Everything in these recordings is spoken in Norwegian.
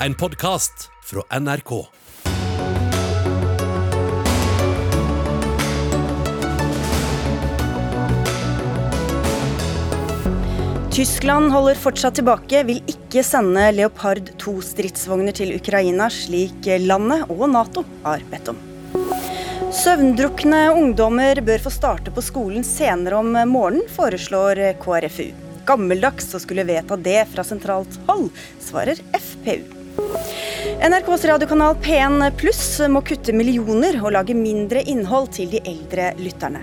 En podkast fra NRK. Tyskland holder fortsatt tilbake, vil ikke sende Leopard 2-stridsvogner til Ukraina, slik landet og Nato har bedt om. Søvndrukne ungdommer bør få starte på skolen senere om morgenen, foreslår KrFU. Gammeldags å skulle vedta det fra sentralt hold, svarer FPU. NRKs radiokanal P1 Pluss må kutte millioner og lage mindre innhold til de eldre lytterne.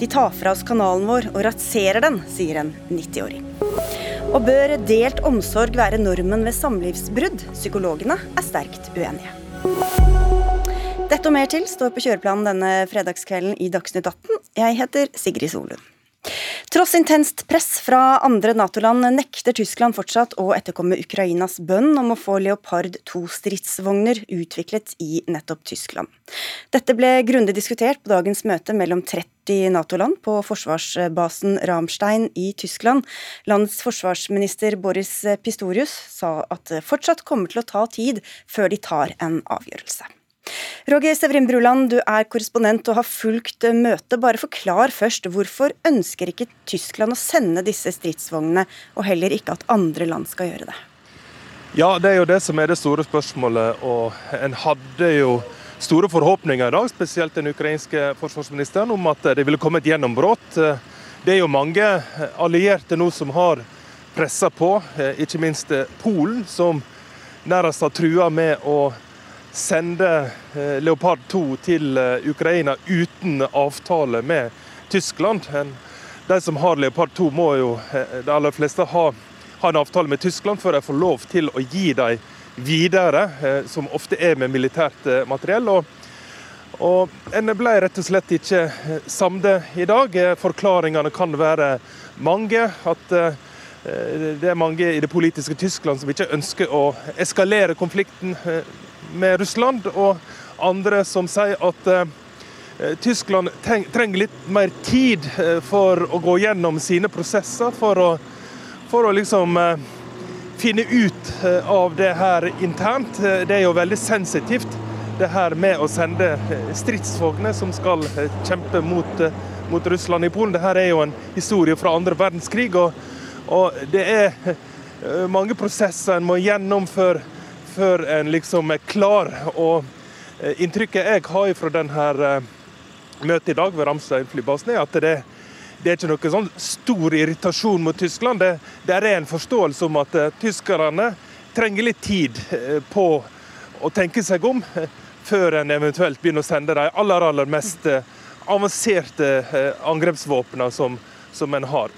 De tar fra oss kanalen vår og raserer den, sier en 90-åring. Og bør delt omsorg være normen ved samlivsbrudd? Psykologene er sterkt uenige. Dette og mer til står på kjøreplanen denne fredagskvelden i Dagsnytt 18. Jeg heter Sigrid Solund. Tross intenst press fra andre Nato-land nekter Tyskland fortsatt å etterkomme Ukrainas bønn om å få Leopard 2-stridsvogner utviklet i nettopp Tyskland. Dette ble grundig diskutert på dagens møte mellom 30 Nato-land på forsvarsbasen Ramstein i Tyskland. Landets forsvarsminister Boris Pistorius sa at det fortsatt kommer til å ta tid før de tar en avgjørelse. Roger Severin Bruland, du er korrespondent og har fulgt møtet. Bare forklar først, hvorfor ønsker ikke Tyskland å sende disse stridsvognene, og heller ikke at andre land skal gjøre det? Ja, det er jo det som er det store spørsmålet. Og en hadde jo store forhåpninger i dag, spesielt den ukrainske forsvarsministeren, om at det ville komme et gjennombrudd. Det er jo mange allierte nå som har pressa på, ikke minst Polen, som nærmest har trua med å sende eh, Leopard 2 til eh, Ukraina uten avtale med Tyskland. De som har Leopard 2, må jo eh, de aller fleste ha, ha en avtale med Tyskland før de får lov til å gi dem videre, som ofte er med militært materiell. Og, og En ble rett og slett ikke samlet i dag. Forklaringene kan være mange. At det er mange i det politiske Tyskland som ikke ønsker å eskalere konflikten med Russland, og andre som sier at eh, Tyskland trenger litt mer tid eh, for å gå gjennom sine prosesser, for å, for å liksom eh, finne ut av det her internt. Det er jo veldig sensitivt, det her med å sende stridsvogner som skal kjempe mot, mot Russland i Polen. Dette er jo en historie fra andre verdenskrig, og, og det er mange prosesser en må gjennom før en liksom er klar. Og eh, inntrykket jeg har fra denne eh, møtet i dag ved Ramstein flybasen, er at det, det er ikke noe sånn stor irritasjon mot Tyskland. Det, det er en forståelse om at uh, tyskerne trenger litt tid på å tenke seg om før en eventuelt begynner å sende de aller, aller mest avanserte angrepsvåpnene som, som en har.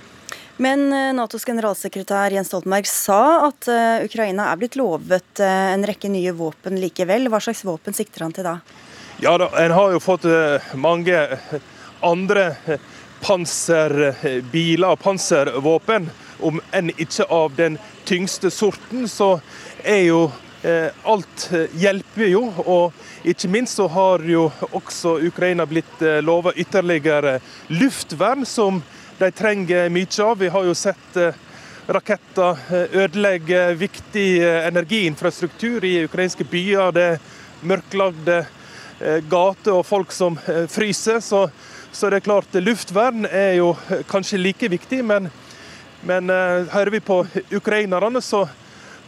Men eh, Natos generalsekretær Jens Stoltenberg sa at uh, Ukraina er blitt lovet uh, en rekke nye våpen likevel. Hva slags våpen sikter han til da? Ja, da, En har jo fått mange andre panserbiler og panservåpen. Om enn ikke av den tyngste sorten, så er jo alt hjelper jo. Og ikke minst så har jo også Ukraina blitt lova ytterligere luftvern, som de trenger mye av. Vi har jo sett eh, raketter eh, ødelegge viktig eh, energiinfrastruktur i ukrainske byer. Det er mørklagde gater og folk som fryser. Så, så det er klart, luftvern er jo kanskje like viktig, men, men hører vi på ukrainerne, så,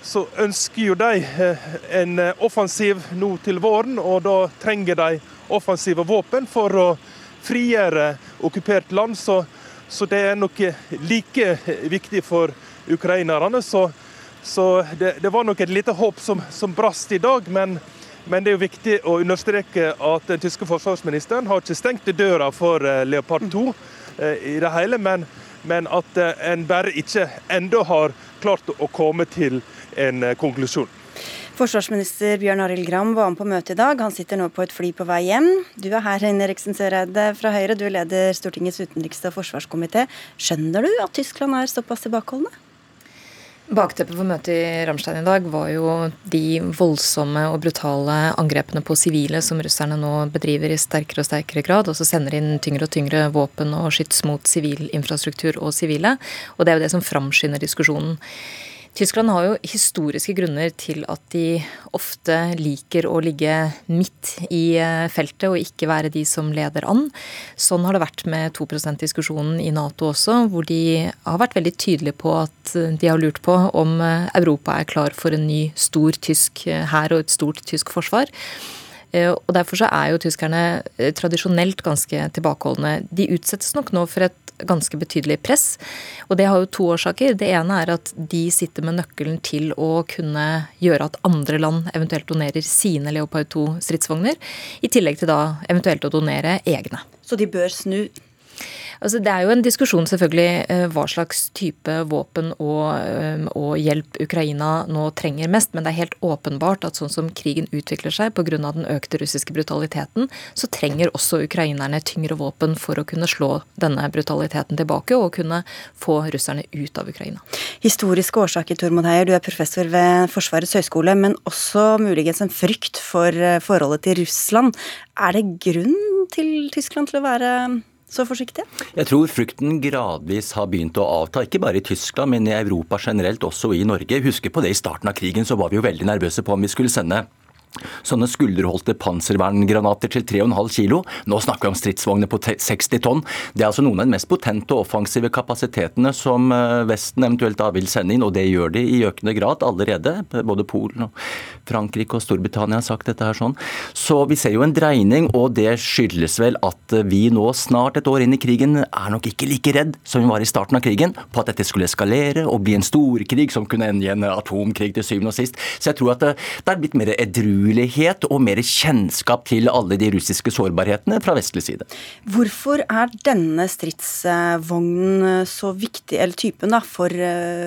så ønsker jo de en offensiv nå til våren, og da trenger de offensive våpen for å frigjøre okkupert land. Så så det er nok like viktig for ukrainerne. Så, så det, det, var nok et lite håp som, som brast i dag. Men, men, det er jo viktig å understreke at den tyske forsvarsministeren har ikke stengt døra for eh, Leopard 2 eh, i det hele. Men, men at eh, en bare ikke ennå har klart å komme til en konklusjon. Forsvarsminister Bjørn Arild Gram var med på møtet i dag. Han sitter nå på et fly på vei hjem. Du er her, Heine Eriksen Søreide fra Høyre. Du leder Stortingets utenriks- og forsvarskomité. Skjønner du at Tyskland er såpass tilbakeholdne? Bakteppet for møtet i Ramstein i dag var jo de voldsomme og brutale angrepene på sivile som russerne nå bedriver i sterkere og sterkere grad, og så sender inn tyngre og tyngre våpen og skyts mot sivil infrastruktur og sivile. Og det er jo det som framskynder diskusjonen. Tyskland har jo historiske grunner til at de ofte liker å ligge midt i eh, feltet og ikke være de som leder an. Sånn har det vært med 2 %-diskusjonen i Nato også, hvor de har vært veldig tydelige på at de har lurt på om eh, Europa er klar for en ny stor tysk hær og et stort tysk forsvar. Og Derfor så er jo tyskerne tradisjonelt ganske tilbakeholdne. De utsettes nok nå for et ganske betydelig press. Og det har jo to årsaker. Det ene er at de sitter med nøkkelen til å kunne gjøre at andre land eventuelt donerer sine Leopard 2-stridsvogner, i tillegg til da eventuelt å donere egne. Så de bør snu Altså, det er jo en diskusjon selvfølgelig eh, hva slags type våpen og, eh, og, hjelp Ukraina nå trenger mest, men det er helt åpenbart at sånn som krigen utvikler seg pga. den økte russiske brutaliteten, så trenger også ukrainerne tyngre våpen for å kunne slå denne brutaliteten tilbake og kunne få russerne ut av Ukraina. Historiske årsaker, Tormod Heier, du er professor ved Forsvarets høgskole, men også muligens en frykt for eh, forholdet til Russland. Er det grunn til Tyskland til å være så forsiktige? Jeg tror frykten gradvis har begynt å avta, ikke bare i Tyskland, men i Europa generelt, også i Norge. Husker på det i starten av krigen, så var vi jo veldig nervøse på om vi skulle sende Sånne skulderholdte panserverngranater til 3,5 kilo. Nå snakker vi om stridsvogner på 60 tonn. Det er altså noen av de mest potente og offensive kapasitetene som eh, Vesten eventuelt da vil sende inn, og det gjør de i økende grad allerede. Både Polen og Frankrike og Storbritannia har sagt dette her sånn. Så vi ser jo en dreining, og det skyldes vel at vi nå snart et år inn i krigen er nok ikke like redd som vi var i starten av krigen, på at dette skulle eskalere og bli en storkrig som kunne ende i en atomkrig til syvende og sist. Så jeg tror at det, det er blitt mer edru edruelighet og mer kjennskap til alle de russiske sårbarhetene fra vestlig side. Hvorfor er denne stridsvognen så viktig, eller typen, da, for,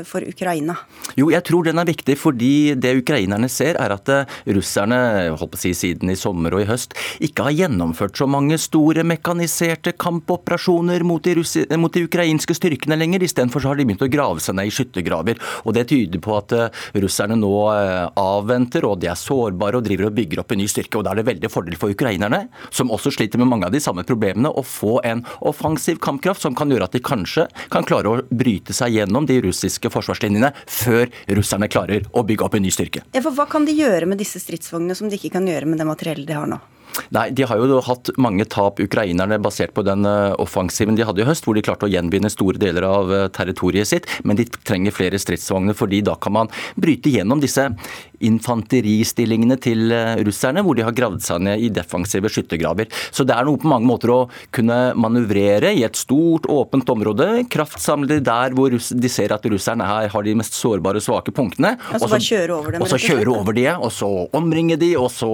for Ukraina? Jo, jeg tror den er viktig fordi det ukrainerne ser, er at eh, russerne holdt på å si siden i sommer og i høst ikke har gjennomført så mange store mekaniserte kampoperasjoner mot de, russi, mot de ukrainske styrkene lenger. Istedenfor har de begynt å grave seg ned i skyttergraver. Og det tyder på at eh, russerne nå eh, avventer, og de er sårbare og driver og bygger opp en ny styrke. og Da er det veldig fordel for ukrainerne, som også sliter med mange av de samme problemene, å få en offensiv kampkraft som kan gjøre at de kanskje kan klare å bryte seg gjennom de russiske forsvarslinjene før russerne klarer å bygge opp en ny styrke. Ja, for Hva kan de gjøre med disse stridsvognene som de ikke kan gjøre med det materiellet de har nå? Nei, De har jo hatt mange tap, ukrainerne, basert på den eh, offensiven de hadde i høst, hvor de klarte å gjenvinne store deler av eh, territoriet sitt. Men de trenger flere stridsvogner, fordi da kan man bryte gjennom disse infanteristillingene til eh, russerne, hvor de har gravd seg ned i defensive skyttergraver. Så det er noe på mange måter å kunne manøvrere i et stort, åpent område, kraftsamle der hvor de ser at russerne her har de mest sårbare og svake punktene. Altså og så kjøre over dem? Og så kjøre over de, og så omringe de, og så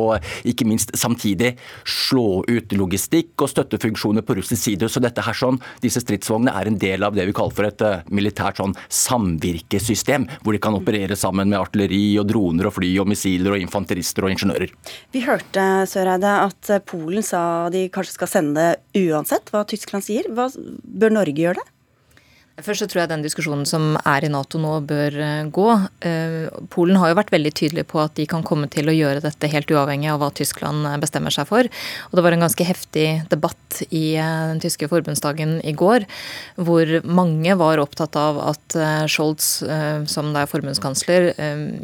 ikke minst samtidig slå ut logistikk og støttefunksjoner på russisk side. Så dette her sånn, disse stridsvognene er en del av det vi kaller for et uh, militært sånn samvirkesystem, hvor de kan operere sammen med artilleri og droner og fly og missiler og infanterister og ingeniører. Vi hørte Søreide, at Polen sa de kanskje skal sende det uansett hva Tyskland sier. Hva, bør Norge gjøre det? Først så tror jeg den diskusjonen som er i Nato nå, bør eh, gå. Eh, Polen har jo vært veldig tydelig på at de kan komme til å gjøre dette helt uavhengig av hva Tyskland eh, bestemmer seg for. Og det var en ganske heftig debatt i den tyske forbundsdagen i går, hvor mange var opptatt av at Scholz, som da er forbundskansler,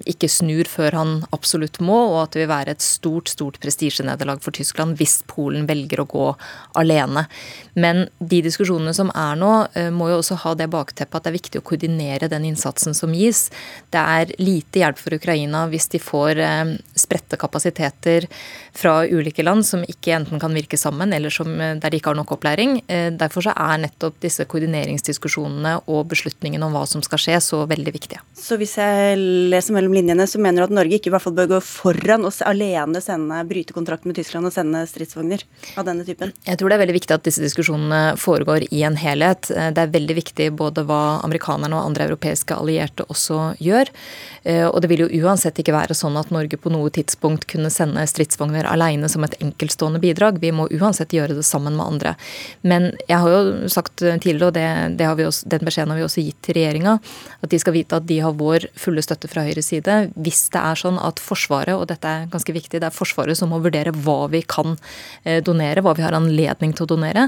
ikke snur før han absolutt må, og at det vil være et stort, stort prestisjenederlag for Tyskland hvis Polen velger å gå alene. Men de diskusjonene som er nå, må jo også ha det bakteppet at det er viktig å koordinere den innsatsen som gis. Det er lite hjelp for Ukraina hvis de får eh, spredte kapasiteter fra ulike land som ikke enten kan virke sammen, eller som, eh, der de ikke har nok opplæring. Eh, derfor så er nettopp disse koordineringsdiskusjonene og beslutningene om hva som skal skje, så veldig viktige. Så hvis jeg leser mellom linjene, så mener du at Norge ikke i hvert fall bør gå foran og alene sende, bryte kontrakten med Tyskland og sende stridsvogner av denne typen? Jeg tror det er veldig viktig at disse diskusjonene foregår i en helhet. Det er veldig viktig både hva amerikanerne og andre europeiske allierte også gjør. Eh, og det vil jo uansett ikke være sånn at Norge på noe tidspunkt kunne sende stridsvogner alene som et enkeltstående bidrag. Vi må uansett gjøre det sammen med andre. Men jeg har jo sagt tidligere, og det, det også, den beskjeden har vi også gitt til regjeringa, at de skal vite at de har vår fulle støtte fra Høyres side hvis det er sånn at Forsvaret, og dette er ganske viktig, det er Forsvaret som må vurdere hva vi kan eh, donere, hva vi har anledning til å donere.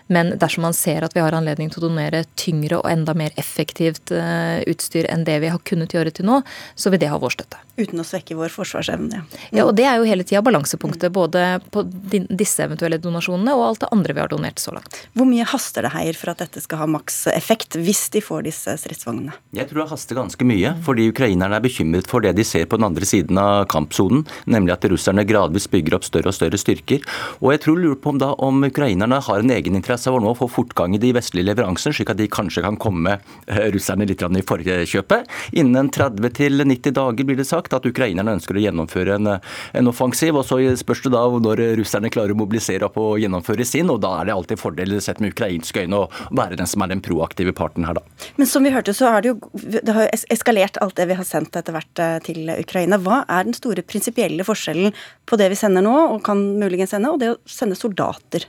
Men dersom man ser at vi har anledning til å donere tyngre og enda mer effektivt utstyr enn det vi har kunnet gjøre til nå, så vil det ha vår støtte. Uten å svekke vår forsvarsevne. Ja, ja og det er jo hele tida balansepunktet. Både på disse eventuelle donasjonene og alt det andre vi har donert så langt. Hvor mye haster det Heier for at dette skal ha maks effekt, hvis de får disse stridsvognene? Jeg tror det haster ganske mye, fordi ukrainerne er bekymret for det de ser på den andre siden av kampsonen, nemlig at russerne gradvis bygger opp større og større styrker. Og jeg tror lurer på om da om ukrainerne har en egeninteresse av for nå å få fortgang i de vestlige leveransene, slik at de kanskje kan komme eh, russerne litt i forkjøpet. Innen 30-90 dager blir det sagt at ukrainerne ønsker å gjennomføre en, en offensiv. og Så spørs det da når russerne klarer å mobilisere opp og gjennomføre sin. og Da er det alltid fordel sett med ukrainske øyne å være den som er den proaktive parten her, da. Men som vi hørte, så har det jo det har eskalert alt det vi har sendt etter hvert eh, til Ukraina. Hva er den store prinsipielle forskjellen på det vi sender nå, og kan muligens sende, og det å sende soldater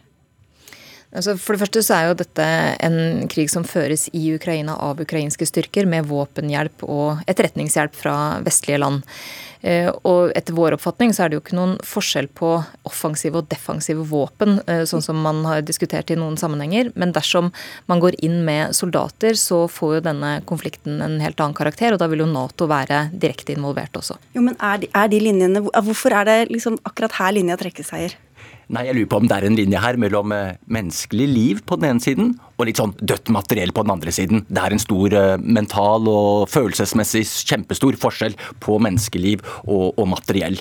Altså for det første så er jo dette en krig som føres i Ukraina av ukrainske styrker, med våpenhjelp og etterretningshjelp fra vestlige land. Eh, og etter vår oppfatning så er det jo ikke noen forskjell på offensive og defensive våpen, eh, sånn som man har diskutert i noen sammenhenger. Men dersom man går inn med soldater, så får jo denne konflikten en helt annen karakter. Og da vil jo Nato være direkte involvert også. Jo, men er de, er de linjene Hvorfor er det liksom akkurat her linja trekkes, Heier? Nei, jeg lurer på om det er en linje her mellom eh, menneskelig liv på den ene siden og litt sånn dødt materiell på den andre siden. Det er en stor uh, mental og følelsesmessig kjempestor forskjell på menneskeliv og, og materiell.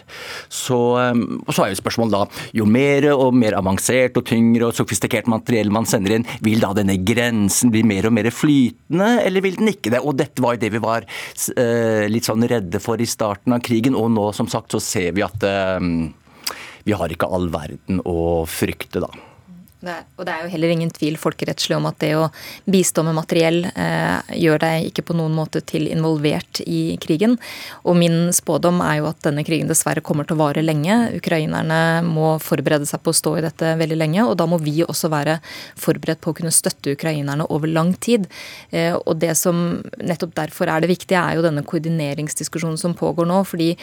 Så, um, og så er jo spørsmålet da, jo mer og mer avansert og tyngre og sofistikert materiell man sender inn, vil da denne grensen bli mer og mer flytende, eller vil den ikke det? Og dette var jo det vi var litt sånn redde for i starten av krigen, og nå som sagt så ser vi at uh, vi har ikke all verden å frykte, da. Det, og det er jo heller ingen tvil folkerettslig om at det å bistå med materiell eh, gjør deg ikke på noen måte til involvert i krigen. Og min spådom er jo at denne krigen dessverre kommer til å vare lenge. Ukrainerne må forberede seg på å stå i dette veldig lenge, og da må vi også være forberedt på å kunne støtte ukrainerne over lang tid. Eh, og det som nettopp derfor er det viktige, er jo denne koordineringsdiskusjonen som pågår nå. fordi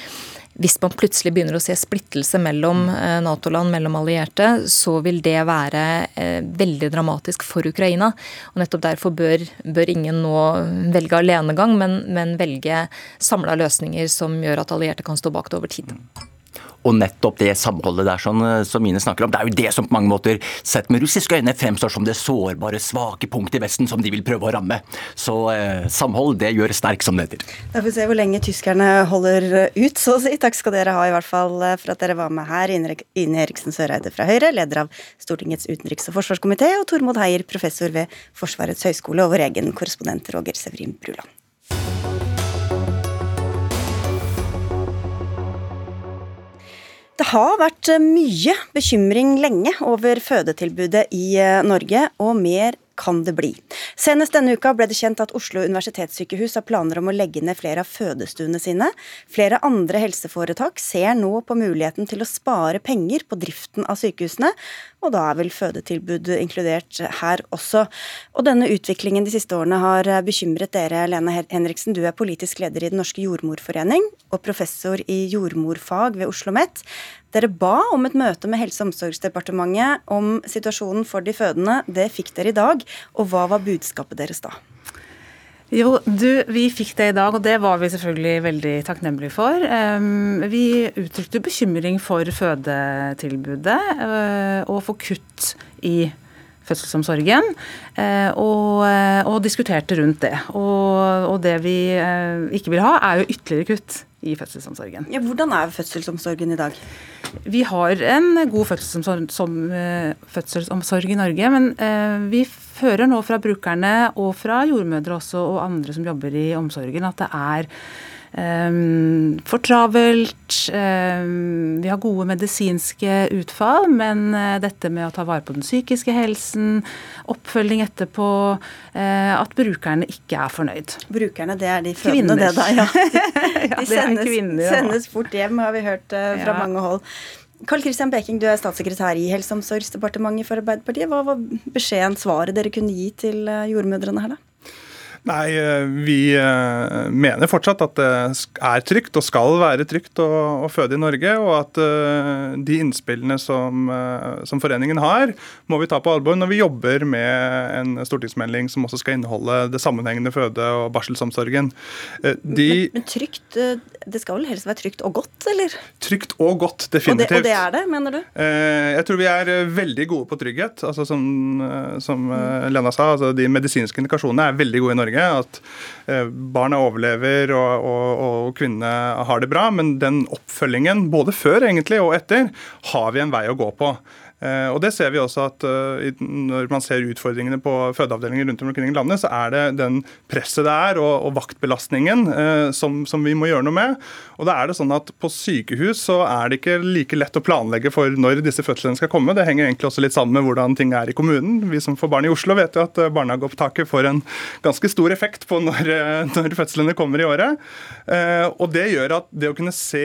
hvis man plutselig begynner å se splittelse mellom eh, Nato-land, mellom allierte, så vil det være eh, veldig dramatisk for Ukraina. Og nettopp derfor bør, bør ingen nå velge alenegang, men, men velge samla løsninger som gjør at allierte kan stå bak det over tid. Og nettopp det samholdet der sånn, eh, som Mine snakker om, det er jo det som på mange måter sett med russiske øyne fremstår som det sårbare, svake punktet i Vesten som de vil prøve å ramme. Så eh, samhold, det gjør sterk, som det heter. Da får vi se hvor lenge tyskerne holder ut, så å si. Takk skal dere ha i hvert fall eh, for at dere var med her. Ine Eriksen Søreide fra Høyre, leder av Stortingets utenriks- og forsvarskomité, og Tormod Heier, professor ved Forsvarets høgskole, og vår egen korrespondent Roger Sevrin Bruland. Det har vært eh, mye bekymring lenge over fødetilbudet i eh, Norge, og mer kan det bli. Senest denne uka ble det kjent at Oslo universitetssykehus har planer om å legge ned flere av fødestuene sine. Flere andre helseforetak ser nå på muligheten til å spare penger på driften av sykehusene, og da er vel fødetilbud inkludert her også. Og denne utviklingen de siste årene har bekymret dere, Lene Henriksen. Du er politisk leder i Den norske jordmorforening og professor i jordmorfag ved Oslo OsloMet. Dere ba om et møte med Helse- og omsorgsdepartementet om situasjonen for de fødende. Det fikk dere i dag. Og hva var budskapet deres da? Jo, du, vi fikk det i dag, og det var vi selvfølgelig veldig takknemlige for. Vi uttrykte bekymring for fødetilbudet øh, og for kutt i fødselsomsorgen, øh, og, øh, og diskuterte rundt det. Og, og det vi ikke vil ha, er jo ytterligere kutt i fødselsomsorgen. Ja, hvordan er fødselsomsorgen i dag? Vi har en god fødselsomsorg, som, fødselsomsorg i Norge, men vi hører nå fra brukerne og fra jordmødre også, og andre som jobber i omsorgen, at det er Um, for travelt. Um, vi har gode medisinske utfall, men uh, dette med å ta vare på den psykiske helsen, oppfølging etterpå, uh, at brukerne ikke er fornøyd. Brukerne, det er de fødende, det da? Ja. De, de sendes, kvinner, ja. sendes, fort hjem, har vi hørt uh, fra ja. mange hold. Karl Christian Beking, du er statssekretær i Helse- og omsorgsdepartementet for Arbeiderpartiet. Hva var beskjeden, svaret dere kunne gi til eh, jordmødrene her, da? Nei, eh, vi eh, mener fortsatt at det er trygt og skal være trygt å, å føde i Norge. Og at uh, de innspillene som, som, foreningen har, må vi ta på alvor når vi jobber med en stortingsmelding som også skal inneholde det sammenhengende føde- og barselsomsorgen. De, men, men, trygt, det skal vel helst være trygt og godt, eller? Trygt og godt, definitivt. Og det, og det er det, mener du? jeg tror vi er veldig gode på trygghet. altså Som, som Lena sa, altså de medisinske indikasjonene er veldig gode i Norge. Norge. At eh, barna overlever og, og, og kvinnene har det bra. Men den oppfølgingen, både før egentlig og etter, har vi en vei å gå på. Eh, og det ser vi også at eh, Når man ser utfordringene på fødeavdelinger rundt omkring i landet, så er det den presset det er, og, og vaktbelastningen eh, som, som, vi må gjøre noe med. Og da er det sånn at På sykehus så er det ikke like lett å planlegge for når disse fødslene skal komme. Det henger egentlig også litt sammen med hvordan ting er i kommunen. Vi som får barn i Oslo vet jo at barnehageopptaket får en ganske stor effekt på når, når fødslene kommer i året. Og Det gjør at det å kunne se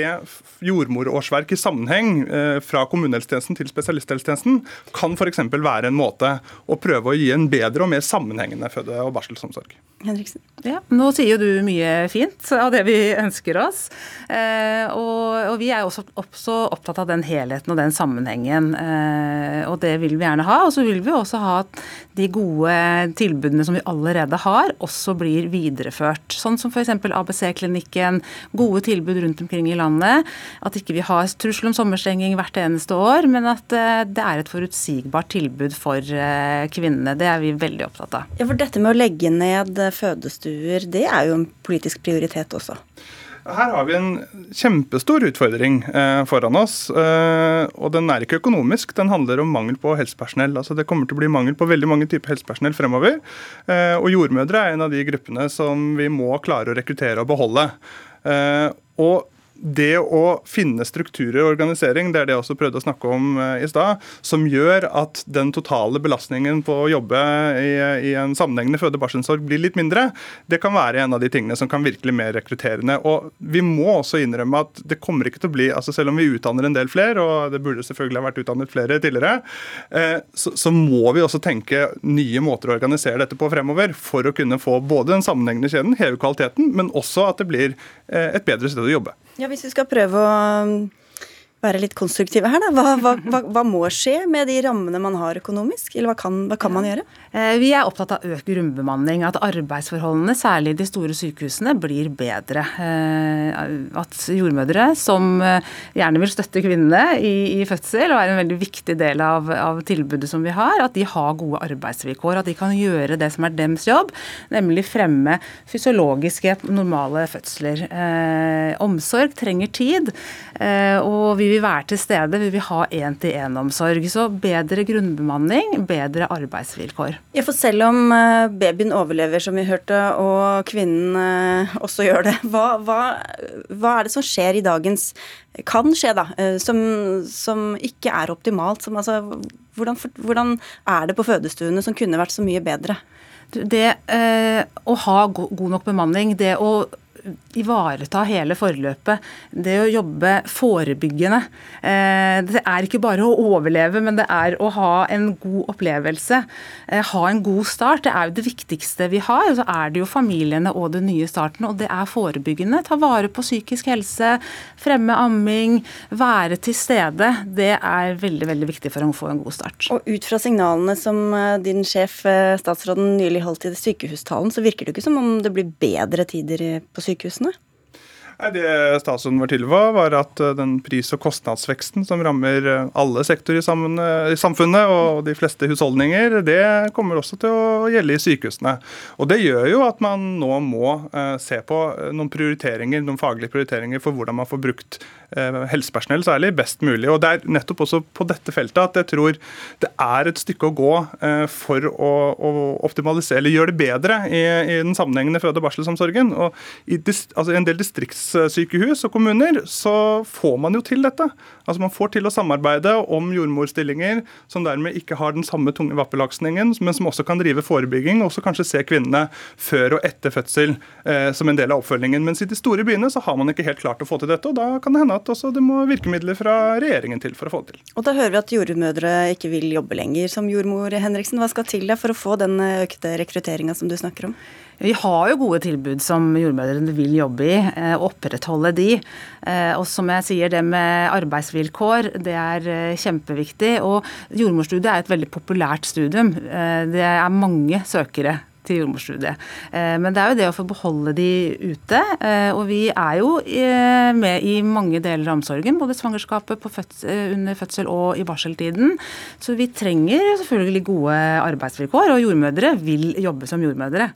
jordmorårsverk i sammenheng fra kommunehelsetjenesten til spesialisthelsetjenesten spesialisthelsetjenesten kan f.eks. være en måte å prøve å gi en bedre og mer sammenhengende føde- og barselsomsorg. Henriksen. Ja, nå sier jo du mye fint av det vi ønsker oss. Eh, og, og, vi er også, også, opptatt av den helheten og den sammenhengen. Eh, og det vil vi gjerne ha. Og så vil vi også ha at de gode tilbudene som vi allerede har, også blir videreført. Sånn som f.eks. ABC-klinikken, gode tilbud rundt omkring i landet. At ikke vi har trussel om sommerstenging hvert eneste år, men at eh, det er et forutsigbart tilbud for eh, kvinnene. Det er vi veldig opptatt av. Ja, for dette med å legge ned fødestuer, det er jo en politisk prioritet også? Her har vi en kjempestor utfordring eh, foran oss. Eh, og den er ikke økonomisk, den handler om mangel på helsepersonell. Altså Det kommer til å bli mangel på veldig mange typer helsepersonell fremover. Eh, og jordmødre er en av de gruppene som vi må klare å rekruttere og beholde. Eh, og det å finne strukturer og organisering, det er det jeg også prøvde å snakke om eh, i stad, som gjør at den totale belastningen på å jobbe i, i en sammenhengende føde- og barselomsorg blir litt mindre, det kan være en av de tingene som kan virkelig mer rekrutterende. Og vi må også innrømme at det kommer ikke til å bli altså Selv om vi utdanner en del flere, og det burde selvfølgelig ha vært utdannet flere tidligere, eh, så, så må vi også tenke nye måter å organisere dette på fremover for å kunne få både den sammenhengende kjeden, heve kvaliteten, men også at det blir eh, et bedre sted å jobbe. Ja, Hvis vi skal prøve å være litt konstruktive her, da. Hva, hva, hva, hva, må skje med de rammene man har økonomisk, eller hva kan, kan man gjøre? Eh, vi er opptatt av økt grunnbemanning, at arbeidsforholdene, særlig i de store sykehusene, blir bedre. Eh, at jordmødre, som eh, gjerne vil støtte kvinnene i, i fødsel, og er en veldig viktig del av, av, tilbudet som vi har, at de har gode arbeidsvilkår. At de kan gjøre det som er dems jobb, nemlig fremme fysiologiske, normale fødsler. omsorg trenger tid, og vi vil være til stede, vi vil ha én-til-én-omsorg. Så bedre grunnbemanning, bedre arbeidsvilkår. Ja, for selv om eh, babyen overlever, som vi hørte, og kvinnen eh, også gjør det, hva, hva, hva er det som skjer i dagens kan skje, da, eh, som, som ikke er optimalt? Som, altså, hvordan, hvordan, er det på fødestuene som kunne vært så mye bedre? Det eh, å ha god nok bemanning, det å ivareta hele forløpet. Det å jobbe forebyggende. Eh, det er ikke bare å overleve, men det er å ha en god opplevelse. Eh, ha en god start. Det er jo det viktigste vi har. Så er det jo familiene og den nye starten, og det er forebyggende. Ta vare på psykisk helse, fremme amming, være til stede. Det er veldig, veldig viktig for å få en god start. Og ut fra signalene som eh, din sjef, statsråden, nylig holdt i sykehustalen, så virker det ikke som om det blir bedre tider på sykehus sykehusene? Det statsråden var til for, var at eh, den pris- og kostnadsveksten som rammer eh, alle sektorer i samfunnet og de fleste husholdninger, det kommer også til å gjelde i sykehusene. Og Det gjør jo at man nå må eh, se på noen prioriteringer, noen faglige prioriteringer for hvordan man får brukt helsepersonell særlig best mulig. Og Det er nettopp også på dette feltet at jeg tror det er et stykke å gå for å, optimalisere, eller gjøre det bedre i, den sammenhengende føde- og barselsomsorgen. Og i, altså, en del distrikts sykehus og kommuner, så får man jo til dette. Altså Man får til å samarbeide om jordmorstillinger som dermed ikke har den samme tunge vappelaksningen, men som også kan drive forebygging, og også kanskje se kvinnene før og etter fødsel eh, som en del av oppfølgingen. Mens i de store byene så har man ikke helt klart å få til dette, og da kan det hende at også det må virkemidler fra regjeringen til for å få det til. Og da hører vi at jordmødre ikke vil jobbe lenger som jordmor, Henriksen. Hva skal til da for å få den økte rekrutteringa som du snakker om? Vi har jo gode tilbud som jordmødrene vil jobbe i, eh, og opprettholde de. Eh, og som jeg sier, det med arbeidsvilkår, det er eh, kjempeviktig. Og jordmorstudiet er et veldig populært studium. Det er mange søkere til jordmorstudiet. Men det er jo det å få beholde de ute. Og vi er jo med i mange deler av omsorgen, både svangerskapet, fødsel, under fødsel og i barseltiden. Så vi trenger selvfølgelig gode arbeidsvilkår, og jordmødre vil jobbe som jordmødre.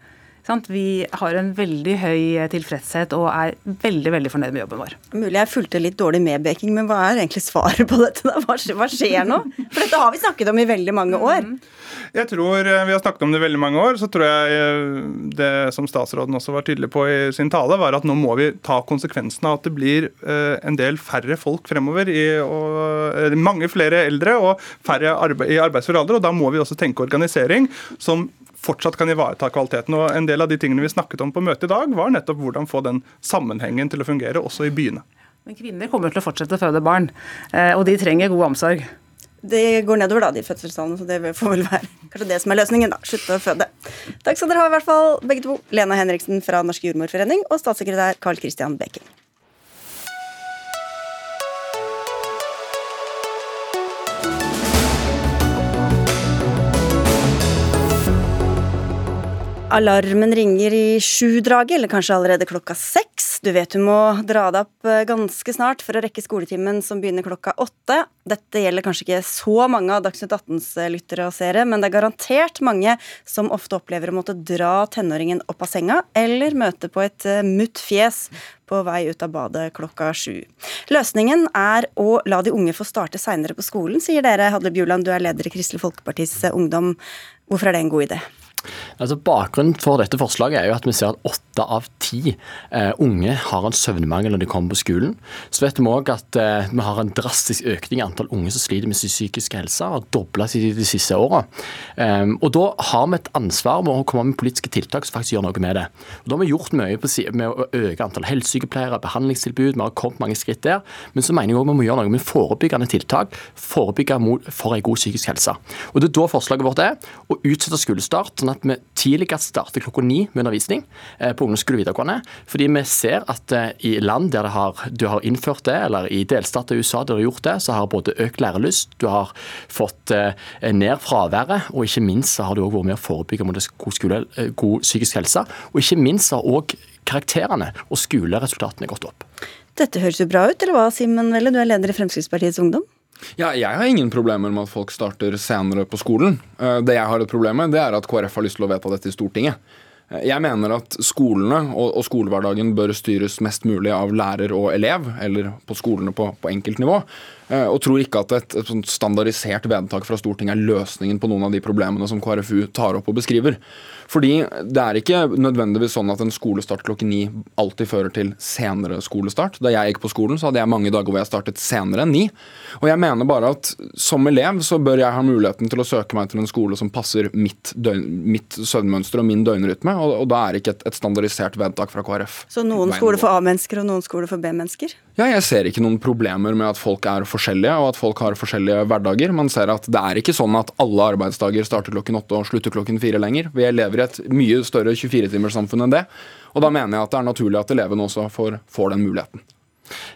Vi har en veldig høy tilfredshet og er veldig veldig fornøyd med jobben vår. Mulig jeg fulgte litt dårlig med, Beking, men hva er egentlig svaret på dette? da? Hva skjer nå? For dette har vi snakket om i veldig mange år. Mm. Jeg tror eh, Vi har snakket om det i veldig mange år. Så tror jeg eh, det som statsråden også var tydelig på i sin tale, var at nå må vi ta konsekvensen av at det blir eh, en del færre folk fremover. I, og, mange flere eldre og færre i arbeidsfør alder. og Da må vi også tenke organisering som fortsatt kan ivareta kvaliteten. Og En del av de tingene vi snakket om på møtet i dag, var nettopp hvordan få den sammenhengen til å fungere også i byene. Men kvinner kommer til å fortsette å føde barn, eh, og de trenger god omsorg. Det går nedover, da, de fødselstallene, så det får vel være kanskje det som er løsningen. da, Slutte å føde. Takk skal dere ha, i hvert fall, begge to. Lena Henriksen fra Norsk jordmorforening og statssekretær Carl Christian Beking. Alarmen ringer i sju-draget, eller kanskje allerede klokka seks. Du vet du må dra deg opp eh, ganske snart for å rekke skoletimen som begynner klokka åtte. Dette gjelder kanskje ikke så mange av Dagsnytt 18s eh, lyttere og seere, men det er garantert mange som ofte opplever å måtte dra tenåringen opp av senga, eller møte på et eh, mutt fjes på vei ut av badet klokka sju. Løsningen er å la de unge få starte seinere på skolen, sier dere. Hadle Bjuland, du er leder i Kristelig Folkepartis Ungdom. Hvorfor er det en god idé? Altså Bakgrunnen for dette forslaget er jo at vi ser at åtte av ti eh, unge har en søvnmangel når de kommer på skolen. Så vet vi òg at eh, vi har en drastisk økning i antall unge som sliter med sin psykiske helse, har dobla seg de siste åra. Um, og da har vi et ansvar med å komme med politiske tiltak som faktisk gjør noe med det. Og Da har vi gjort mye med å øke antall helsesykepleiere, behandlingstilbud, vi har kommet mange skritt der. Men så mener jeg òg vi må gjøre noe med forebyggende tiltak, forebygge for en god psykisk helse. Og Det er da forslaget vårt er å utsette skolestart sånn at vi tidligst starter klokka ni med undervisning eh, på ungdomsskole og videregående. Fordi vi ser at eh, i land der har, du har innført det, eller i delstater i USA der du har gjort det, så har både økt lærelyst, du har fått eh, ned fraværet, og ikke minst så har du òg vært med å forebygge mot god, skole, god psykisk helse. Og ikke minst har òg karakterene og skoleresultatene gått opp. Dette høres jo bra ut, eller hva, Simen Velle, du er leder i Fremskrittspartiets Ungdom? Ja, jeg har ingen problemer med at folk starter senere på skolen. Eh, det jeg har et problem med, det er at KrF har lyst til å vedta dette i Stortinget. Eh, jeg mener at skolene og, skolehverdagen bør styres mest mulig av lærer og elev, eller på skolene på, på enkeltnivå. Eh, og tror ikke at et, et standardisert vedtak fra Stortinget er løsningen på noen av de problemene som KrFU tar opp og beskriver. Fordi det er ikke nødvendigvis sånn at en skolestart klokken ni alltid fører til senere skolestart. Da jeg gikk på skolen, så hadde jeg mange dager hvor jeg startet senere enn ni. Og jeg mener bare at som elev så bør jeg ha muligheten til å søke meg til en skole som passer mitt, døgn, mitt søvnmønster og min døgnrytme, og, og, da er det ikke et, et standardisert vedtak fra KrF. Så noen skoler for A-mennesker og noen skoler for B-mennesker? Ja, jeg ser ikke noen problemer med at folk er forskjellige, og at folk har forskjellige hverdager. Man ser at det er ikke sånn at alle arbeidsdager starter klokken åtte og slutter klokken fire lenger. Vi lever i et mye større 24-timerssamfunn enn det. Og da mener jeg at det er naturlig at elevene også får, får den muligheten.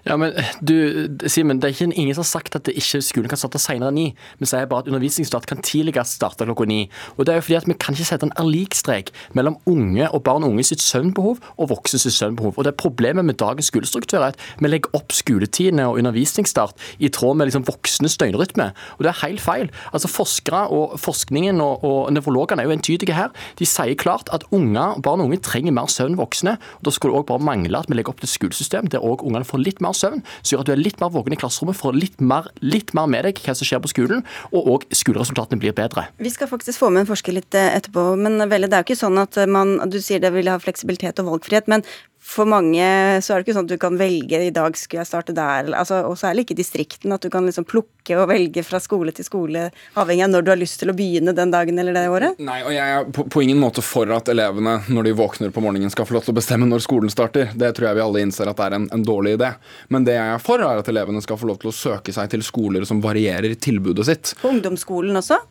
Ja, men du, Simen, Det er ikke ingen som har sagt at ikke skolen kan starte senere enn ni. Vi sier bare at undervisningsstart kan tidligst starte klokka ni. Og det er jo fordi at Vi kan ikke sette en erlikstrek mellom unge og barn og unge sitt søvnbehov og voksne sitt søvnbehov. Og det er Problemet med dagens skolestruktur er at vi legger opp skoletidene og undervisningsstart i tråd med liksom voksnes døgnrytme. Og det er helt feil. Altså Forskere og forskningen og, og nevrologene er jo entydige her. De sier klart at unge, barn og unge trenger mer søvn enn voksne. og Da skulle det òg bare mangle at vi legger opp til skolesystem der òg ungene får litt mer søvn, som gjør at du er litt mer våken i klasserommet, får litt mer, litt mer med deg hva som skjer på skolen, og òg skoleresultatene blir bedre. Vi skal faktisk få med en forsker litt eh, etterpå, men Velle, det er jo ikke sånn at man Du sier det vil ha fleksibilitet og valgfrihet, men for mange så er det ikke sånn at du kan velge i dag skulle jeg starte der, altså, og særlig ikke i distrikten, at du kan liksom plukke og velge fra skole til skole, avhengig av når du har lyst til å begynne den dagen eller det året? Nei, og jeg er på, på ingen måte for at elevene når de våkner på morgenen skal få lov til å bestemme når skolen starter. Det tror jeg vi alle innser at er en, en dårlig idé. Men det jeg er for, er at elevene skal få lov til å søke seg til skoler som varierer tilbudet sitt. På ungdomsskolen også?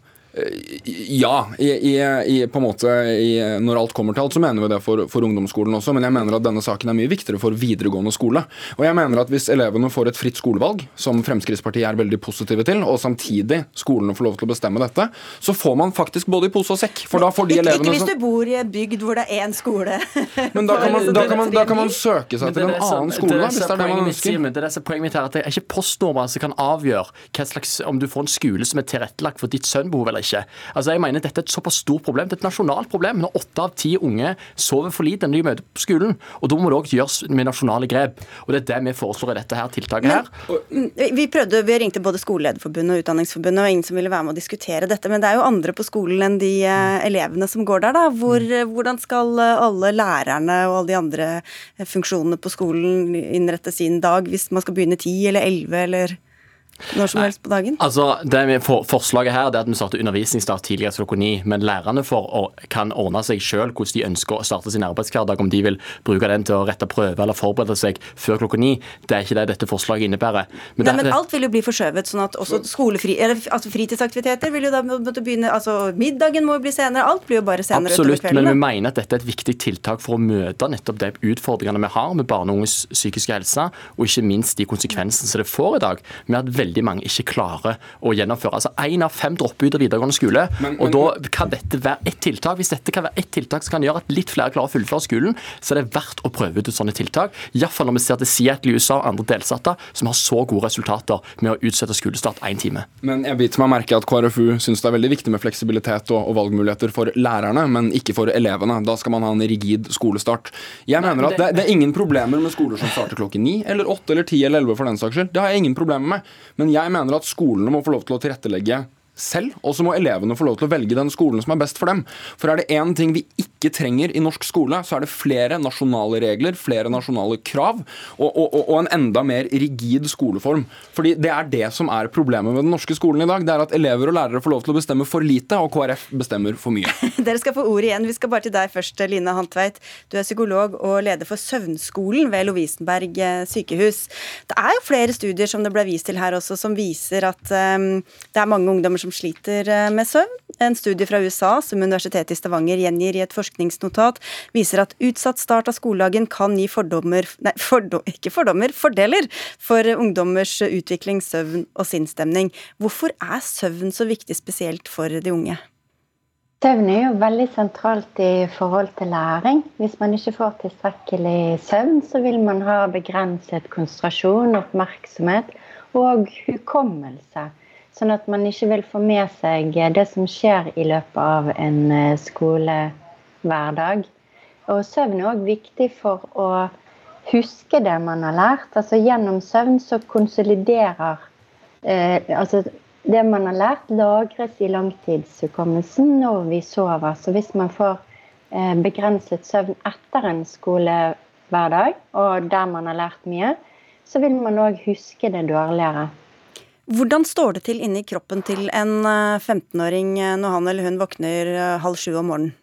Ja, i, i, i, på en måte når alt kommer til alt, så mener vi det for, for, ungdomsskolen også. Men jeg mener at denne saken er mye viktigere for videregående skole. Og jeg mener at hvis elevene får et fritt skolevalg, som Fremskrittspartiet er veldig positive til, og samtidig skolene får lov til å bestemme dette, så får man faktisk både i pose og sekk. For da får de ikke, elevene Ikke hvis du bor i en bygd hvor det er én skole. Men da kan man, da kan man, da kan man søke seg til en annen skole, hvis det er det man ønsker. det er det som er poenget mitt her, at det er ikke postnummer som kan avgjøre slags, om du får en skole som er tilrettelagt for ditt sønnbehov eller ikke. Altså, jeg mener Dette er et såpass stort problem. Det er et nasjonalt problem når åtte av ti unge sover for lite når de møter på skolen. og Da må det òg gjøres med nasjonale grep. og Det er det vi foreslår i dette her tiltaket. her. Men, mm, vi prøvde, vi ringte både Skolelederforbundet og Utdanningsforbundet, og ingen som ville være med å diskutere dette. Men det er jo andre på skolen enn de eh, elevene som går der. da. Hvor, mm. Hvordan skal eh, alle lærerne og alle de andre eh, funksjonene på skolen innrette sin dag hvis man skal begynne ti eller elleve eller når som helst på dagen? Altså, det for, Forslaget her er at vi starter undervisningsstart tidligere klokka ni. Men lærerne for, kan ordne seg selv hvordan de ønsker å starte sin arbeidshverdag. Om de vil bruke den til å rette prøve eller forberede seg før klokka ni. Det er ikke det dette forslaget innebærer. Men, Nei, men alt vil jo bli forskjøvet. sånn at også skolefri, eller, altså Fritidsaktiviteter vil jo da måtte begynne altså Middagen må jo bli senere. Alt blir jo bare senere Absolutt, men vi mener at dette er et viktig tiltak for å møte nettopp de utfordringene vi har med barn og unges psykiske helse, og ikke minst de konsekvensene som det får i dag. med at veldig mange ikke klarer å gjennomføre. Altså Én av fem dropper ut av videregående skole. Men, men, og Da kan dette være ett tiltak. Hvis dette kan være ett tiltak som kan gjøre at litt flere klarer å fullføre skolen, så er det verdt å prøve ut sånne tiltak. Iallfall når vi ser til Seattle i USA og andre delstater som har så gode resultater med å utsette skolestart én time. Men jeg biter meg merke at KrFU syns det er veldig viktig med fleksibilitet og, og, valgmuligheter for lærerne, men ikke for elevene. Da skal man ha en rigid skolestart. Jeg mener at det, det er ingen problemer med skoler som starter klokken ni eller åtte eller ti eller elleve for den saks skyld. Det har jeg ingen problemer med. Men jeg mener at skolene må få lov til å tilrettelegge selv, og så må elevene få lov til å velge den skolen som er best for dem. For er det én ting vi ikke trenger i norsk skole, så er det flere nasjonale regler, flere nasjonale krav, og, og, og, en enda mer rigid skoleform. Fordi det er det som er problemet med den norske skolen i dag. Det er at elever og lærere får lov til å bestemme for lite, og KrF bestemmer for mye. Dere skal få ordet igjen. Vi skal bare til deg først, Line Hantveit. Du er psykolog og leder for Søvnskolen ved Lovisenberg eh, sykehus. Det er jo flere studier som det ble vist til her også, som viser at um, det er mange ungdommer som som sliter eh, med søvn. En studie fra USA som Universitetet i Stavanger gjengir i et forskningsnotat, viser at utsatt start av skoledagen kan gi fordommer, nei, fordom, ikke fordommer, fordeler for ungdommers utvikling, søvn og sinnsstemning. Hvorfor er søvn så viktig spesielt for de unge? Søvn er jo veldig sentralt i forhold til læring. Hvis man ikke får tilstrekkelig søvn, så vil man ha begrenset konsentrasjon, oppmerksomhet og hukommelse. Sånn at man ikke vil få med seg det som skjer i løpet av en eh, skolehverdag. Og søvn er òg viktig for å huske det man har lært. Altså Gjennom søvn så konsoliderer eh, altså Det man har lært, lagres i langtidshukommelsen når vi sover. Så hvis man får eh, begrenset søvn etter en skolehverdag, og der man har lært mye, så vil man òg huske det dårligere. Hvordan står det til inni kroppen til en 15-åring eh, når han eller hun våkner eh, halv sju om morgenen?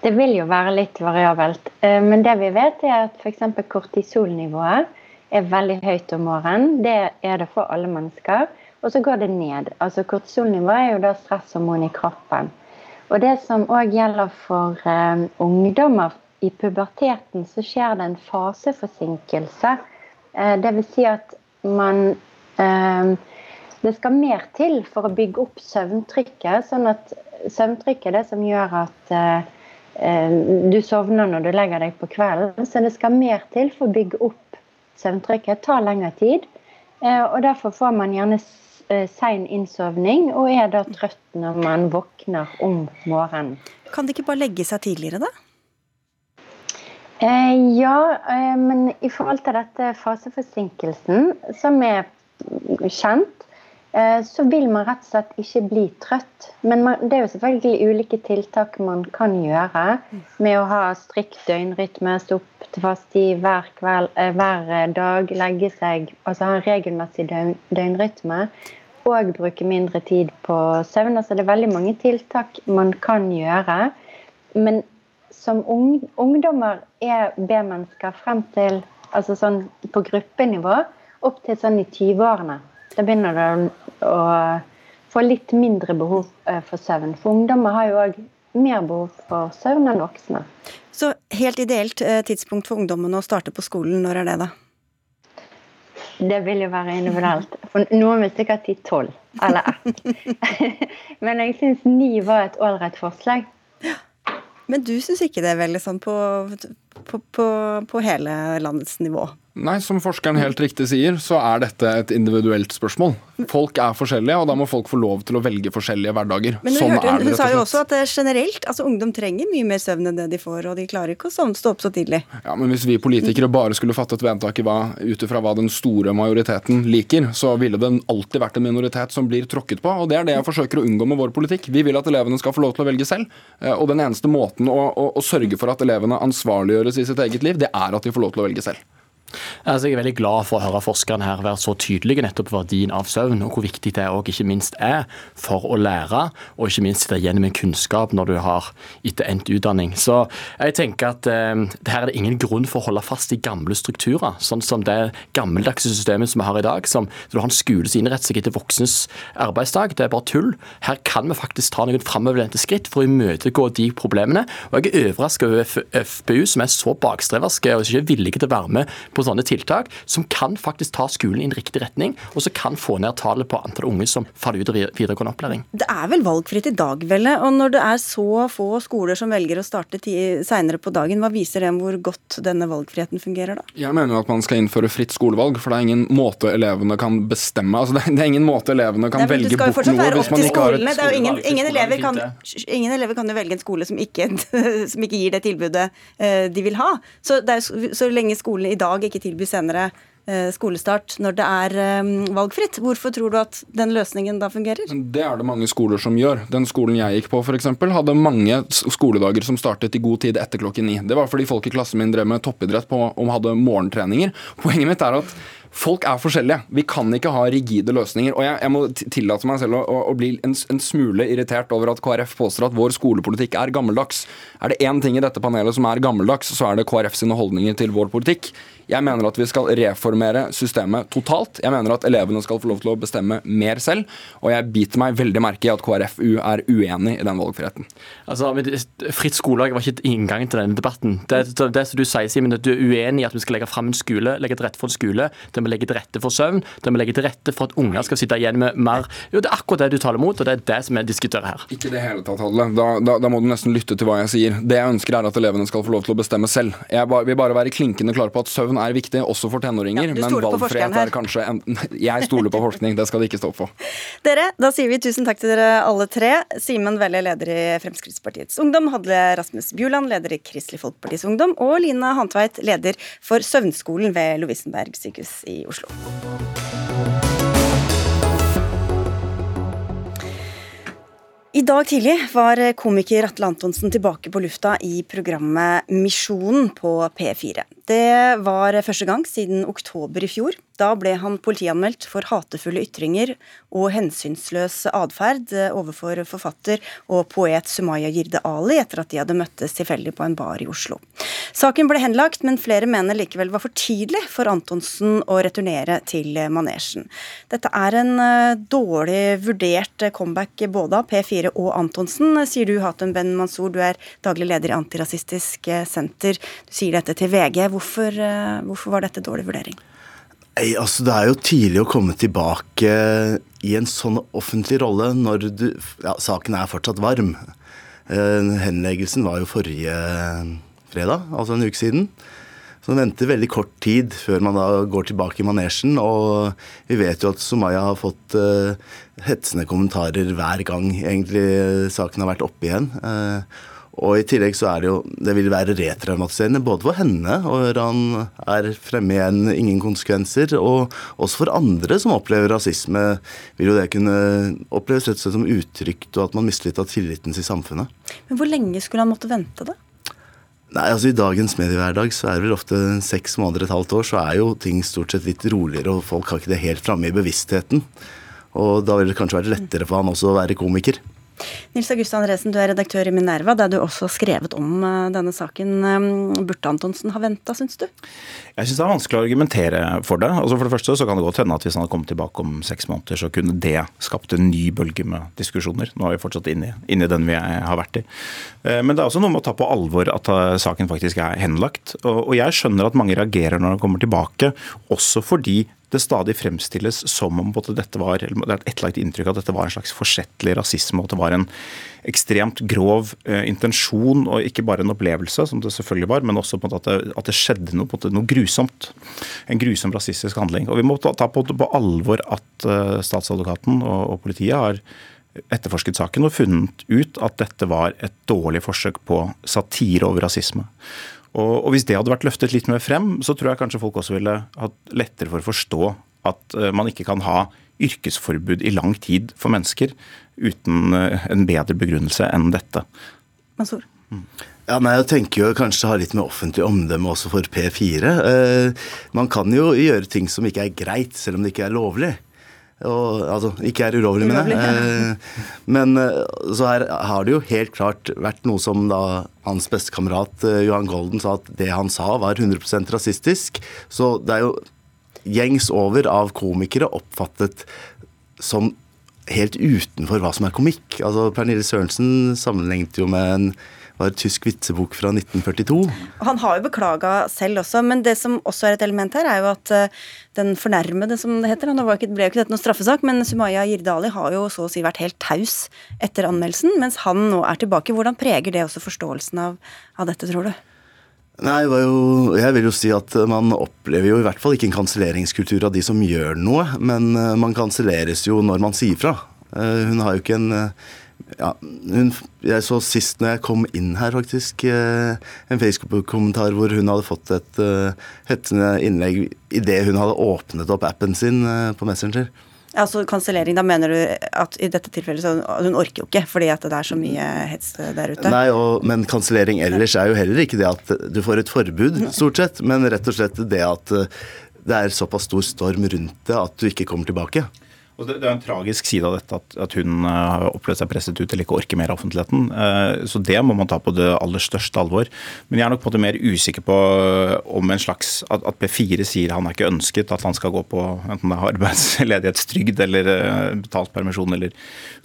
Det vil jo være litt variabelt. Eh, men det vi vet er at f.eks. kortisolnivået er veldig høyt om morgenen. Det er det for alle mennesker. Og så går det ned. Altså Kortisolnivået er jo da stresshormon i kroppen. Og det som òg gjelder for ungdommer i puberteten, så skjer det en faseforsinkelse. Det vil si at man det skal mer til for å bygge opp søvntrykket. sånn at søvntrykket er det som gjør at eh, eh, du sovner når du legger deg på kvelden. Så det skal mer til for å bygge opp søvntrykket. Det tar lengre tid. Eh, og derfor får man gjerne sein innsovning og er da trøtt når man våkner om morgenen. Kan det ikke bare legge seg tidligere, da? ja, men i forhold til dette faseforsinkelsen, som er kjent, eh, så vil man rett og slett ikke bli trøtt. Men man, det er jo selvfølgelig ulike tiltak man kan gjøre. Med å ha strikt døgnrytme, stå opp til fast tid hver, kveld, eh, hver dag, legge seg Altså ha en regelmessig døgn, døgnrytme. Og bruke mindre tid på søvn. Altså det er veldig mange tiltak man kan gjøre. Men som ung, ungdommer er B-mennesker frem til altså sånn på gruppenivå opp til sånn i 20-årene. Da begynner du å få litt mindre behov eh, for søvn. For ungdommer har jo òg mer behov for søvn enn voksne. Så helt ideelt eh, tidspunkt for ungdommene å starte på skolen, når er det da? Det vil jo være individuelt. For noen vil sikkert si tolv eller ett. Men jeg syns ni var et ålreit forslag. Men du syns ikke det er veldig sånn på, på, på, på hele landets nivå? Nei, som forskeren helt riktig sier, så er dette et individuelt spørsmål. Folk er forskjellige, og da må folk få lov til å velge forskjellige hverdager. Men sånn hørte, hun, det, hun sa jo også at generelt, altså ungdom trenger mye mer søvn enn det de får, og de klarer ikke å stå opp så tidlig. Ja, men Hvis vi politikere bare skulle fattet vedtak ut ifra hva den store majoriteten liker, så ville det alltid vært en minoritet som blir tråkket på. og Det er det jeg forsøker å unngå med vår politikk. Vi vil at elevene skal få lov til å velge selv. eh, Og den eneste måten å, å, å sørge for at elevene ansvarliggjøres i sitt eget liv, det er at de får lov til å velge selv. Altså, jeg er veldig glad for å høre forskerne her være så tydelige nettopp på verdien av søvn, og hvor viktig det også ikke minst er for å lære, og ikke minst sitte igjen med kunnskap når du har etter endt utdanning. Så jeg tenker at eh, her er det ingen grunn for å holde fast i gamle strukturer, sånn som det gammeldagse systemet som vi har i dag, som du har en skole som innretter seg etter voksnes arbeidsdag. Det er bare tull. Her kan vi faktisk ta noen framoverlente skritt for å imøtegå de problemene. Og jeg er overrasket over FPU, som er så bakstreverske og ikke villige til å være med på sånne tiltak, som kan faktisk ta skolen i en riktig retning, og som kan få ned tallet på antall unge som faller ut av vid- videregående opplæring. Det er vel valgfritt i dag, Velle, og når det er så få skoler som velger å starte seinere på dagen, hva viser det om hvor godt denne valgfriheten fungerer da? Jeg mener jo at man skal innføre fritt skolevalg, for det er ingen måte elevene kan bestemme altså det, er, ingen måte elevene kan velge bort noe hvis man ikke har et skolevalg. Det er jo ingen, ingen, elever kan, ingen elever kan jo velge en skole som ikke, som ikke gir det tilbudet eh, de vil ha. Så, det er, så lenge skolen i dag ikke tilby senere eh, skolestart når det er eh, valgfritt, hvorfor tror du at den løsningen da fungerer? Det er det mange skoler som gjør. Den skolen jeg gikk på eksempel, hadde mange skoledager som startet i god tid etter klokken ni. Det var fordi folk i klassen min drev med toppidrett på, og hadde morgentreninger. Poenget mitt er at Folk er forskjellige. Vi kan ikke ha rigide løsninger. Og jeg, jeg må tillate meg selv å, å, å bli en, en smule irritert over at KrF påstår at vår skolepolitikk er gammeldags. Er det én ting i dette panelet som er gammeldags, så er det KrF sine holdninger til vår politikk. Jeg mener at vi skal reformere systemet totalt. Jeg mener at elevene skal få lov til å bestemme mer selv. Og jeg biter meg veldig merke i at KrFU er uenig i den valgfriheten. Altså, Fritt skolelag var ikke inngangen til denne debatten. Det, det, det som du sier, Simen, at du er uenig i at vi skal legge fram en skole, legge til rette for en skole der vi legger til rette for søvn, der vi legger til rette for at unger skal sitte igjen med mer Jo, det er akkurat det du taler mot, og det er det som vi diskuterer her. Ikke i det hele tatt, Hadle. Da, da, da må du nesten lytte til hva jeg sier. Det jeg ønsker er at elevene skal få lov til å bestemme selv. Jeg ba, vil bare være klinkende klar på at søvn er viktig, også for tenåringer. Ja, men valgfrihet er kanskje en, Jeg stoler på forskning, det skal det ikke stå på. Dere, da sier vi tusen takk til dere alle tre. Simen Velle, leder i Fremskrittspartiets Ungdom, Hadle Rasmus Bjuland, leder i Kristelig Folkepartis Ungdom, og Lina Hantveit, leder for Søvnskolen ved Lovisenberg sykehus i Oslo. I dag tidlig var komiker Atle Antonsen tilbake på lufta i programmet Misjonen på P4. Det var første gang siden oktober i fjor. Da ble han politianmeldt for hatefulle ytringer og hensynsløs atferd overfor forfatter og poet Sumaya Jirde Ali etter at de hadde møttes tilfeldig på en bar i Oslo. Saken ble henlagt, men flere mener likevel var for tidlig for Antonsen å returnere til manesjen. Dette er en eh, dårlig vurdert comeback både av P4 og Antonsen, sier du Hatem Ben Mansour. Du er daglig leder i Antirasistisk Senter. Du sier dette til VG. Hvorfor, eh, hvorfor var dette dårlig vurdering? Nei, altså Det er jo tidlig å komme tilbake i en sånn offentlig rolle når du Ja, saken er fortsatt varm. Eh, Henleggelsen var jo forrige fredag, altså en uke siden. Så man venter veldig kort tid før man da går tilbake i manesjen. Og vi vet jo at Somaya har fått uh, hetsende kommentarer hver gang egentlig eh, saken har vært oppe igjen. Eh, og i tillegg så er det jo Det vil være retraumatiserende både for henne, og han er fremme igjen ingen konsekvenser, og også for andre som opplever rasisme, vil jo det kunne oppleves rett og slett som utrygt, og at man mister litt av tilliten til samfunnet. Men hvor lenge skulle han måtte vente, da? Nei, altså I dagens mediehverdag så er det vel ofte seks måneder, et halvt år, så er jo ting stort sett litt roligere, og folk har ikke det helt framme i bevisstheten. Og da vil det kanskje være lettere for han også å være komiker. Nils August Andresen, du er redaktør i Minerva, der du også har skrevet om eh, denne saken. Eh, burde Antonsen ha venta, syns du? Jeg syns det er vanskelig å argumentere for det. Altså For det første så kan det godt hende at hvis han hadde kommet tilbake om seks måneder, så kunne det skapt en ny bølge med diskusjoner. Nå er vi fortsatt inne inne i den vi har vært i. Eh, men det er også noe med å ta på alvor at saken faktisk er henlagt. Og jeg skjønner at mange reagerer når han kommer tilbake, også fordi det stadig fremstilles som om dette var, det er et etterlagt inntrykk at dette var en slags forsettlig rasisme, og at det var en ekstremt grov eh, intensjon, og ikke bare en opplevelse, som det selvfølgelig var, men også at det, at, det, skjedde noe, noe, grusomt. En grusom rasistisk handling. Og Vi må ta, på, på, alvor at uh, statsadvokaten og, og politiet har etterforsket saken og funnet ut at dette var et dårlig forsøk på satire over rasisme. Og, Hvis det hadde vært løftet litt mer frem, så tror jeg kanskje folk også ville hatt lettere for å forstå at eh, man ikke kan ha yrkesforbud i lang tid for mennesker uten eh, en bedre begrunnelse enn dette. Mansour? Mm. Ja, nei, Jeg tenker jo kanskje ha litt med offentlig omdømme også for P4. Eh, man kan jo gjøre ting som ikke er greit, selv om det ikke er lovlig. Og, altså, ikke er ulovlig, mener jeg. Eh, men eh, så her har det jo helt klart vært noe som da hans bestekamerat eh, Johan Golden sa at det han sa var 100% rasistisk. Så det er jo gjengs over av komikere oppfattet som helt utenfor hva som er komikk. Altså Pernille Sørensen sammenlignet jo med en var tysk vitsebok fra 1942. Han har jo beklaga selv også, men det som også er et element her, er jo at uh, den fornærmede, som det heter Nå ble jo ikke dette noen straffesak, men Sumaya Jirdali har jo så å si vært helt taus etter anmeldelsen, mens han nå er tilbake. Hvordan preger det også forståelsen av, av dette, tror du? Nei, jo, jeg vil jo si at Man opplever jo i hvert fall ikke en kanselleringskultur av de som gjør noe, men eh, man kanselleres jo når man sier fra. Eh, hun har jo ikke en ja, hun, jeg så sist når jeg kom inn her, faktisk, eh, en Facebook-kommentar hvor hun hadde fått et uh, hetsende innlegg idet hun hadde åpnet opp appen sin uh, på Messenger. Altså kansellering, da mener du at i dette tilfellet så hun orker jo ikke fordi at det er så mye hets der ute? Nei, og, men kansellering ellers er jo heller ikke det at du får et forbud, stort sett, men rett og slett det at det er såpass stor storm rundt det at du ikke kommer tilbake. Det, det, er en tragisk side av dette at, at hun uh, har opplevd seg presset ut eller ikke orker mer av offentligheten. Uh, så det må man ta på det aller største alvor. Men jeg er nok på en måte mer usikker på uh, om en slags at, at, P4 sier han er ikke ønsket, at han skal gå på enten det er arbeidsledighetstrygd eller betalt permisjon eller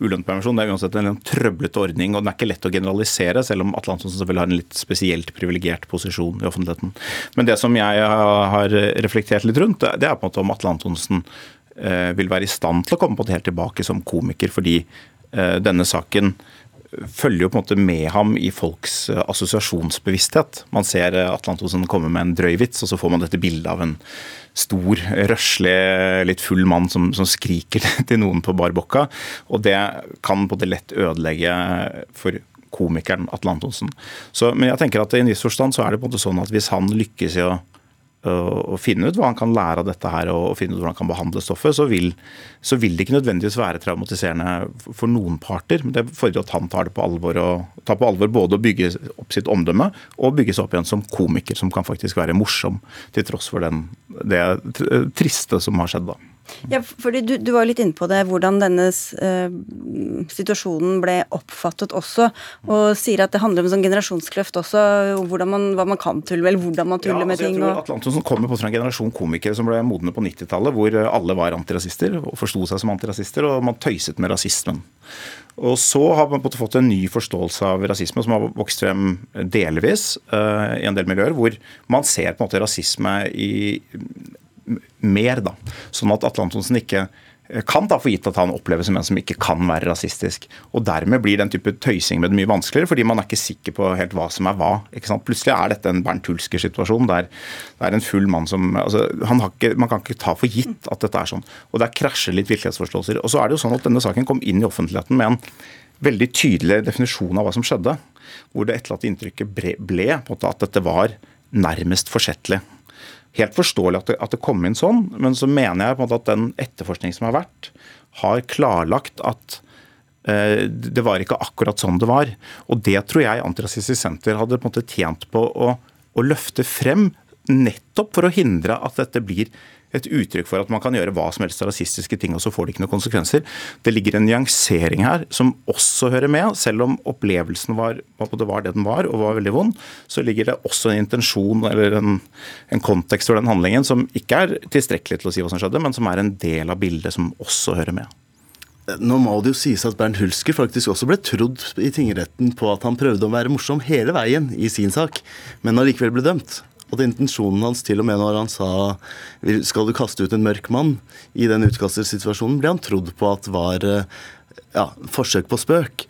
ulønnet permisjon. Det er uansett en, trøblete ordning, og den er ikke lett å generalisere, selv om Atle Antonsen selvfølgelig har en litt spesielt privilegert posisjon i offentligheten. Men det som jeg har reflektert litt rundt, det er på en måte om Atle Antonsen Eh, vil være i stand til å komme på det helt tilbake som komiker, fordi eh, denne saken følger jo på en måte med ham i folks eh, assosiasjonsbevissthet. Man ser Atle Antonsen komme med en drøy vits, og så får man dette bildet av en stor, røslig, litt full mann som, som skriker til noen på bar bokka. Og det kan på det lett ødelegge for komikeren Atle Antonsen. Så, men jeg tenker at i en viss forstand så er det på en måte sånn at hvis han lykkes i å å finne ut hva han kan lære av dette her og finne ut hvordan han kan behandle stoffet, så vil, så vil det ikke nødvendigvis være traumatiserende for noen parter. Men det fordrer at han tar det på alvor, og tar på alvor både å bygge opp sitt omdømme og bygge seg opp igjen som komiker, som kan faktisk være morsom til tross for den, det triste som har skjedd da. Ja, fordi du, du var litt inne på det, hvordan denne uh, situasjonen ble oppfattet også. Og sier at det handler om sånn generasjonskløft også, man, hva man kan tulle med, eller hvordan man tuller ja, altså, med ting. Jeg tror Atlantonsen kommer på fra en generasjon komikere som ble modne på 90-tallet, hvor alle var antirasister og forsto seg som antirasister, og man tøyset med rasismen. Og så har man fått en ny forståelse av rasisme som har vokst frem delvis uh, i en del miljøer, hvor man ser på en måte rasisme i mer. da, Sånn at Atle Antonsen ikke eh, kan ta for gitt at han oppleves som en som ikke kan være rasistisk. Og Dermed blir den type tøysing med det mye vanskeligere, fordi man er ikke sikker på helt hva som er hva. ikke sant? Plutselig er dette en Bernt Hulsker-situasjon der det er en full mann som altså, ikke, Man kan ikke ta for gitt at dette er sånn. Og Der krasjer litt virkelighetsforståelser. Og så er det jo sånn at Denne saken kom inn i offentligheten med en veldig tydelig definisjon av hva som skjedde. Hvor det etterlatte inntrykket ble, ble at dette var nærmest forsettlig helt forståelig at det, at det, kom inn sånn, men så mener jeg at den etterforskning som har vært, har klarlagt at eh, det var ikke akkurat sånn det var. Og det tror jeg Antirasistisk Senter hadde på en måte tjent på å, å løfte frem, nettopp for å hindre at dette blir et uttrykk for at man kan gjøre hva som helst av rasistiske ting, og så får det ikke noen konsekvenser. Det ligger en nyansering her som også hører med. Selv om opplevelsen var, var det den var, og var veldig vond, så ligger det også en intensjon eller en, en kontekst for den handlingen som ikke er tilstrekkelig til å si hva som skjedde, men som er en del av bildet som også hører med. Nå må det jo sies at Bernt Hulsker faktisk også ble trodd i tingretten på at han prøvde å være morsom hele veien i sin sak, men allikevel ble dømt. Og intensjonen hans, til og med når han sa 'skal du kaste ut en mørk mann' i den utkastersituasjonen, ble han trodd på at var eh, ja, forsøk på spøk.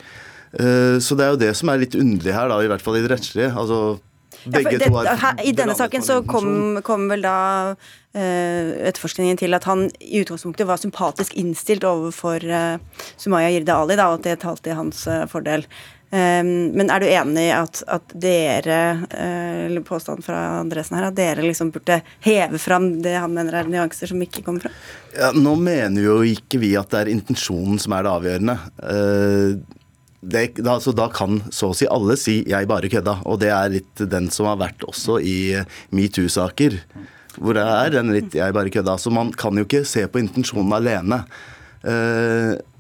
Eh, så det er jo det som er litt underlig her, da, i hvert fall i det rettslige. Altså, begge ja, det, to er her, I denne saken så kom, kom vel da uh, etterforskningen til at han i utgangspunktet var sympatisk innstilt overfor uh, Sumaya Jirde Ali, da, og at det talte i hans uh, fordel. Um, men er du enig i at, at dere, eller påstanden fra Andresen her, at dere liksom burde heve fram det han mener er nyanser som ikke kommer fram? Ja, nå mener jo ikke vi at det er intensjonen som er det avgjørende. Det, da, altså, da, kan så å si alle si 'jeg bare kødda', og det er litt den som har vært også i metoo-saker. Hvor det er den litt 'jeg bare kødda'. Så man kan jo ikke se på intensjonen alene.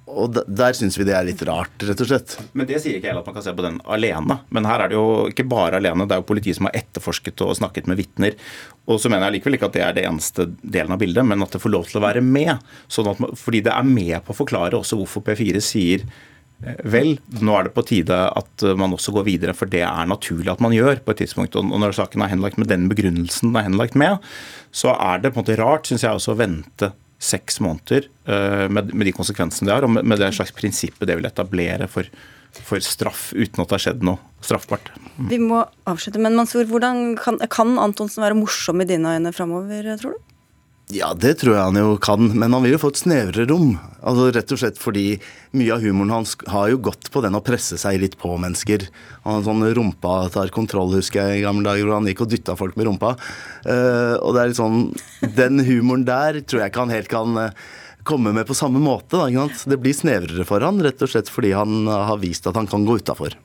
Og Der syns vi det er litt rart, rett og slett. Men Det sier ikke jeg at man kan se på den alene. Men her er det jo ikke bare alene. Det er jo politiet som har etterforsket og snakket med vitner. Og så mener jeg likevel ikke at det er det eneste delen av bildet, men at det får lov til å være med. Sånn man, fordi det er med på å forklare også hvorfor P4 sier eh, Vel, nå er det på tide at man også går videre, for det er naturlig at man gjør på et tidspunkt. Og når saken er henlagt med den begrunnelsen den er henlagt med, så er det på en måte rart, syns jeg, også å vente seks måneder eh, med, de konsekvensene det har, og med det slags prinsippet det vil etablere for, for straff uten at det har skjedd noe straffbart. Mm. Vi må avslutte, men Mansour, hvordan kan, kan Antonsen være morsom i dine øyne framover, tror du? Ja, det tror jeg han jo kan, men han vil jo få et snevrere rom. Altså Rett og slett fordi mye av humoren hans har jo gått på den å presse seg litt på mennesker. Han har sånn rumpa tar kontroll, husker jeg i gamle dager, hvor han gikk og dytta folk med rumpa. Uh, og det er litt sånn Den humoren der tror jeg ikke han helt kan uh, komme med på samme måte. Da, det blir snevrere for han, rett og slett fordi han har vist at han kan gå utafor.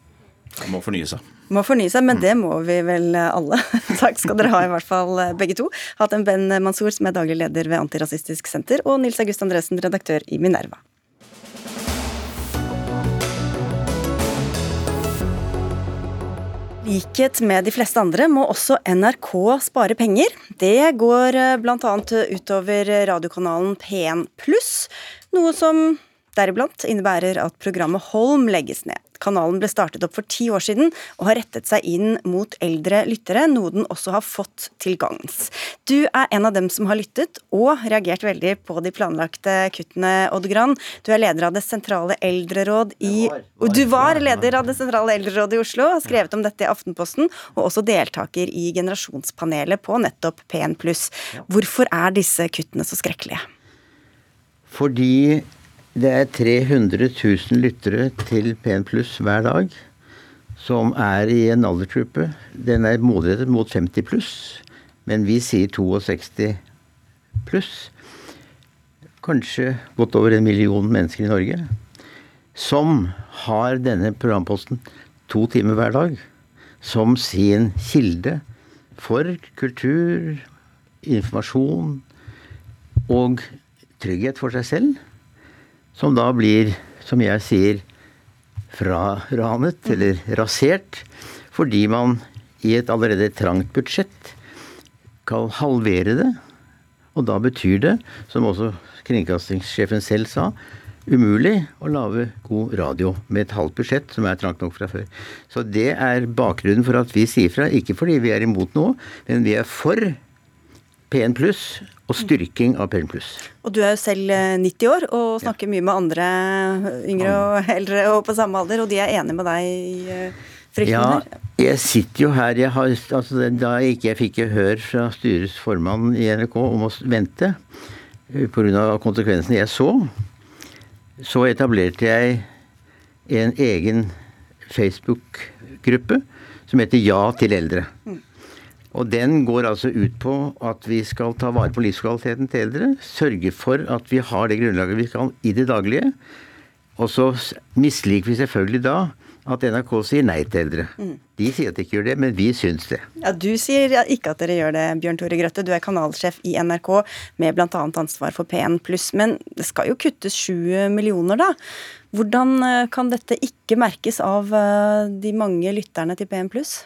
Han må fornye seg. Må fornye seg, men det må vi vel alle. Takk skal dere ha, i hvert fall eh, begge to. Hatt en Ben Mansour, som er daglig leder ved Antirasistisk Senter, og Nils August Andresen, redaktør i Minerva. likhet med de fleste andre må også NRK spare penger. Det går eh, bl.a. utover radiokanalen P1 pluss, noe som deriblant innebærer at programmet Holm legges ned. Kanalen ble startet opp for ti år siden og har rettet seg inn mot eldre lyttere, noe den også har fått til gagns. Du er en av dem som har lyttet og reagert veldig på de planlagte kuttene, Odd Gran. Du er leder av Det sentrale eldreråd i Du var leder av Det sentrale eldrerådet i Oslo, har skrevet om dette i Aftenposten, og også deltaker i generasjonspanelet på nettopp P1. Hvorfor er disse kuttene så skrekkelige? Fordi det er 300 000 lyttere til P1 Pluss hver dag som er i en aldersgruppe. Den er målrettet mot 50 pluss, men vi sier 62 pluss. Kanskje godt over en million mennesker i Norge som har denne programposten to timer hver dag som sin kilde for kultur, informasjon og trygghet for seg selv som da blir, som jeg sier, fraranet eller rasert, fordi man i et allerede trangt budsjett kan halvere det. Og da betyr det, som også kringkastingssjefen selv sa, umulig å lage god radio med et halvt budsjett som er trangt nok fra før. Så det er bakgrunnen for at vi sier fra, ikke fordi vi er imot noe, men vi er for P1 pluss og styrking av P1 pluss. Og du er jo selv 90 eh, år og snakker ja. mye med andre yngre og eldre og på samme alder, og de er enige med deg i eh, ja, Jeg sitter jo her jeg har, altså, Da jeg ikke fikk gehør fra styrets formann i NRK om å vente eh, pga. konsekvensene jeg så, så etablerte jeg en egen Facebook-gruppe som heter Ja til eldre. Mm. Og den går altså ut på at vi skal ta vare på livskvaliteten til eldre. Sørge for at vi har det grunnlaget vi skal i det daglige. Og så misliker vi selvfølgelig da at NRK sier nei til eldre. Mm. De sier at de ikke gjør det, men vi syns det. Ja, Du sier ikke at dere gjør det, Bjørn Tore Grøtte. Du er kanalsjef i NRK med bl.a. ansvar for P1 pluss. Men det skal jo kuttes sju millioner, da. Hvordan eh, kan dette ikke merkes av eh, de mange lytterne til P1 pluss?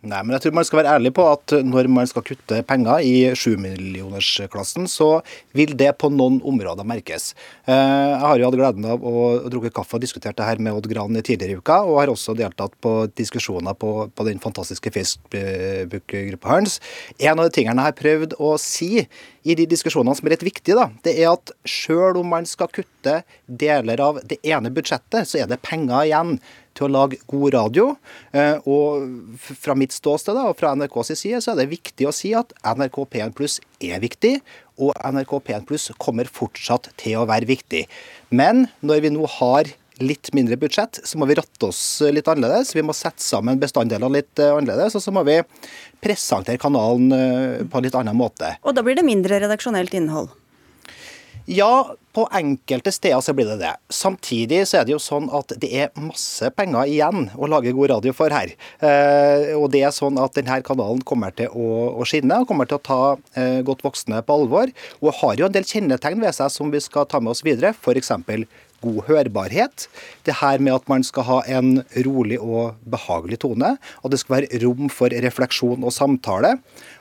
Nei, men jeg tror man skal være ærlig på at når man skal kutte penger i sjumillionersklassen, så vil det på noen områder merkes. Eh, jeg har jo hatt gleden av å drukke kaffe og diskutert det her med Odd Gran tidligere i uka, og har også deltatt på diskusjoner på, på den fantastiske Facebook-gruppa hans. En av de tingene jeg har prøvd å si i de diskusjonene som er litt viktige, da, det er at sjøl om man skal kutte deler av det ene budsjettet, så er det penger igjen til å lage god radio. Eh, og fra mitt ståsted og fra NRKs side så er det viktig å si at NRK P1 Pluss er viktig, og NRK P1 Pluss kommer fortsatt til å være viktig. Men når vi nå har litt mindre budsjett, så må vi ratte oss litt annerledes. Vi må sette sammen bestanddelene litt eh, annerledes, og så må vi presentere kanalen eh, på en litt annen måte. Og da blir det mindre redaksjonelt innhold? Ja, på enkelte steder så blir det det. Samtidig så er det jo sånn at det er masse penger igjen å lage god radio for her. Eh, og det er sånn at denne kanalen kommer til å, å skinne og kommer til å ta eh, godt voksne på alvor. Og har jo en del kjennetegn ved seg som vi skal ta med oss videre. F.eks. god hørbarhet. Det her med at man skal ha en rolig og behagelig tone. At det skal være rom for refleksjon og samtale.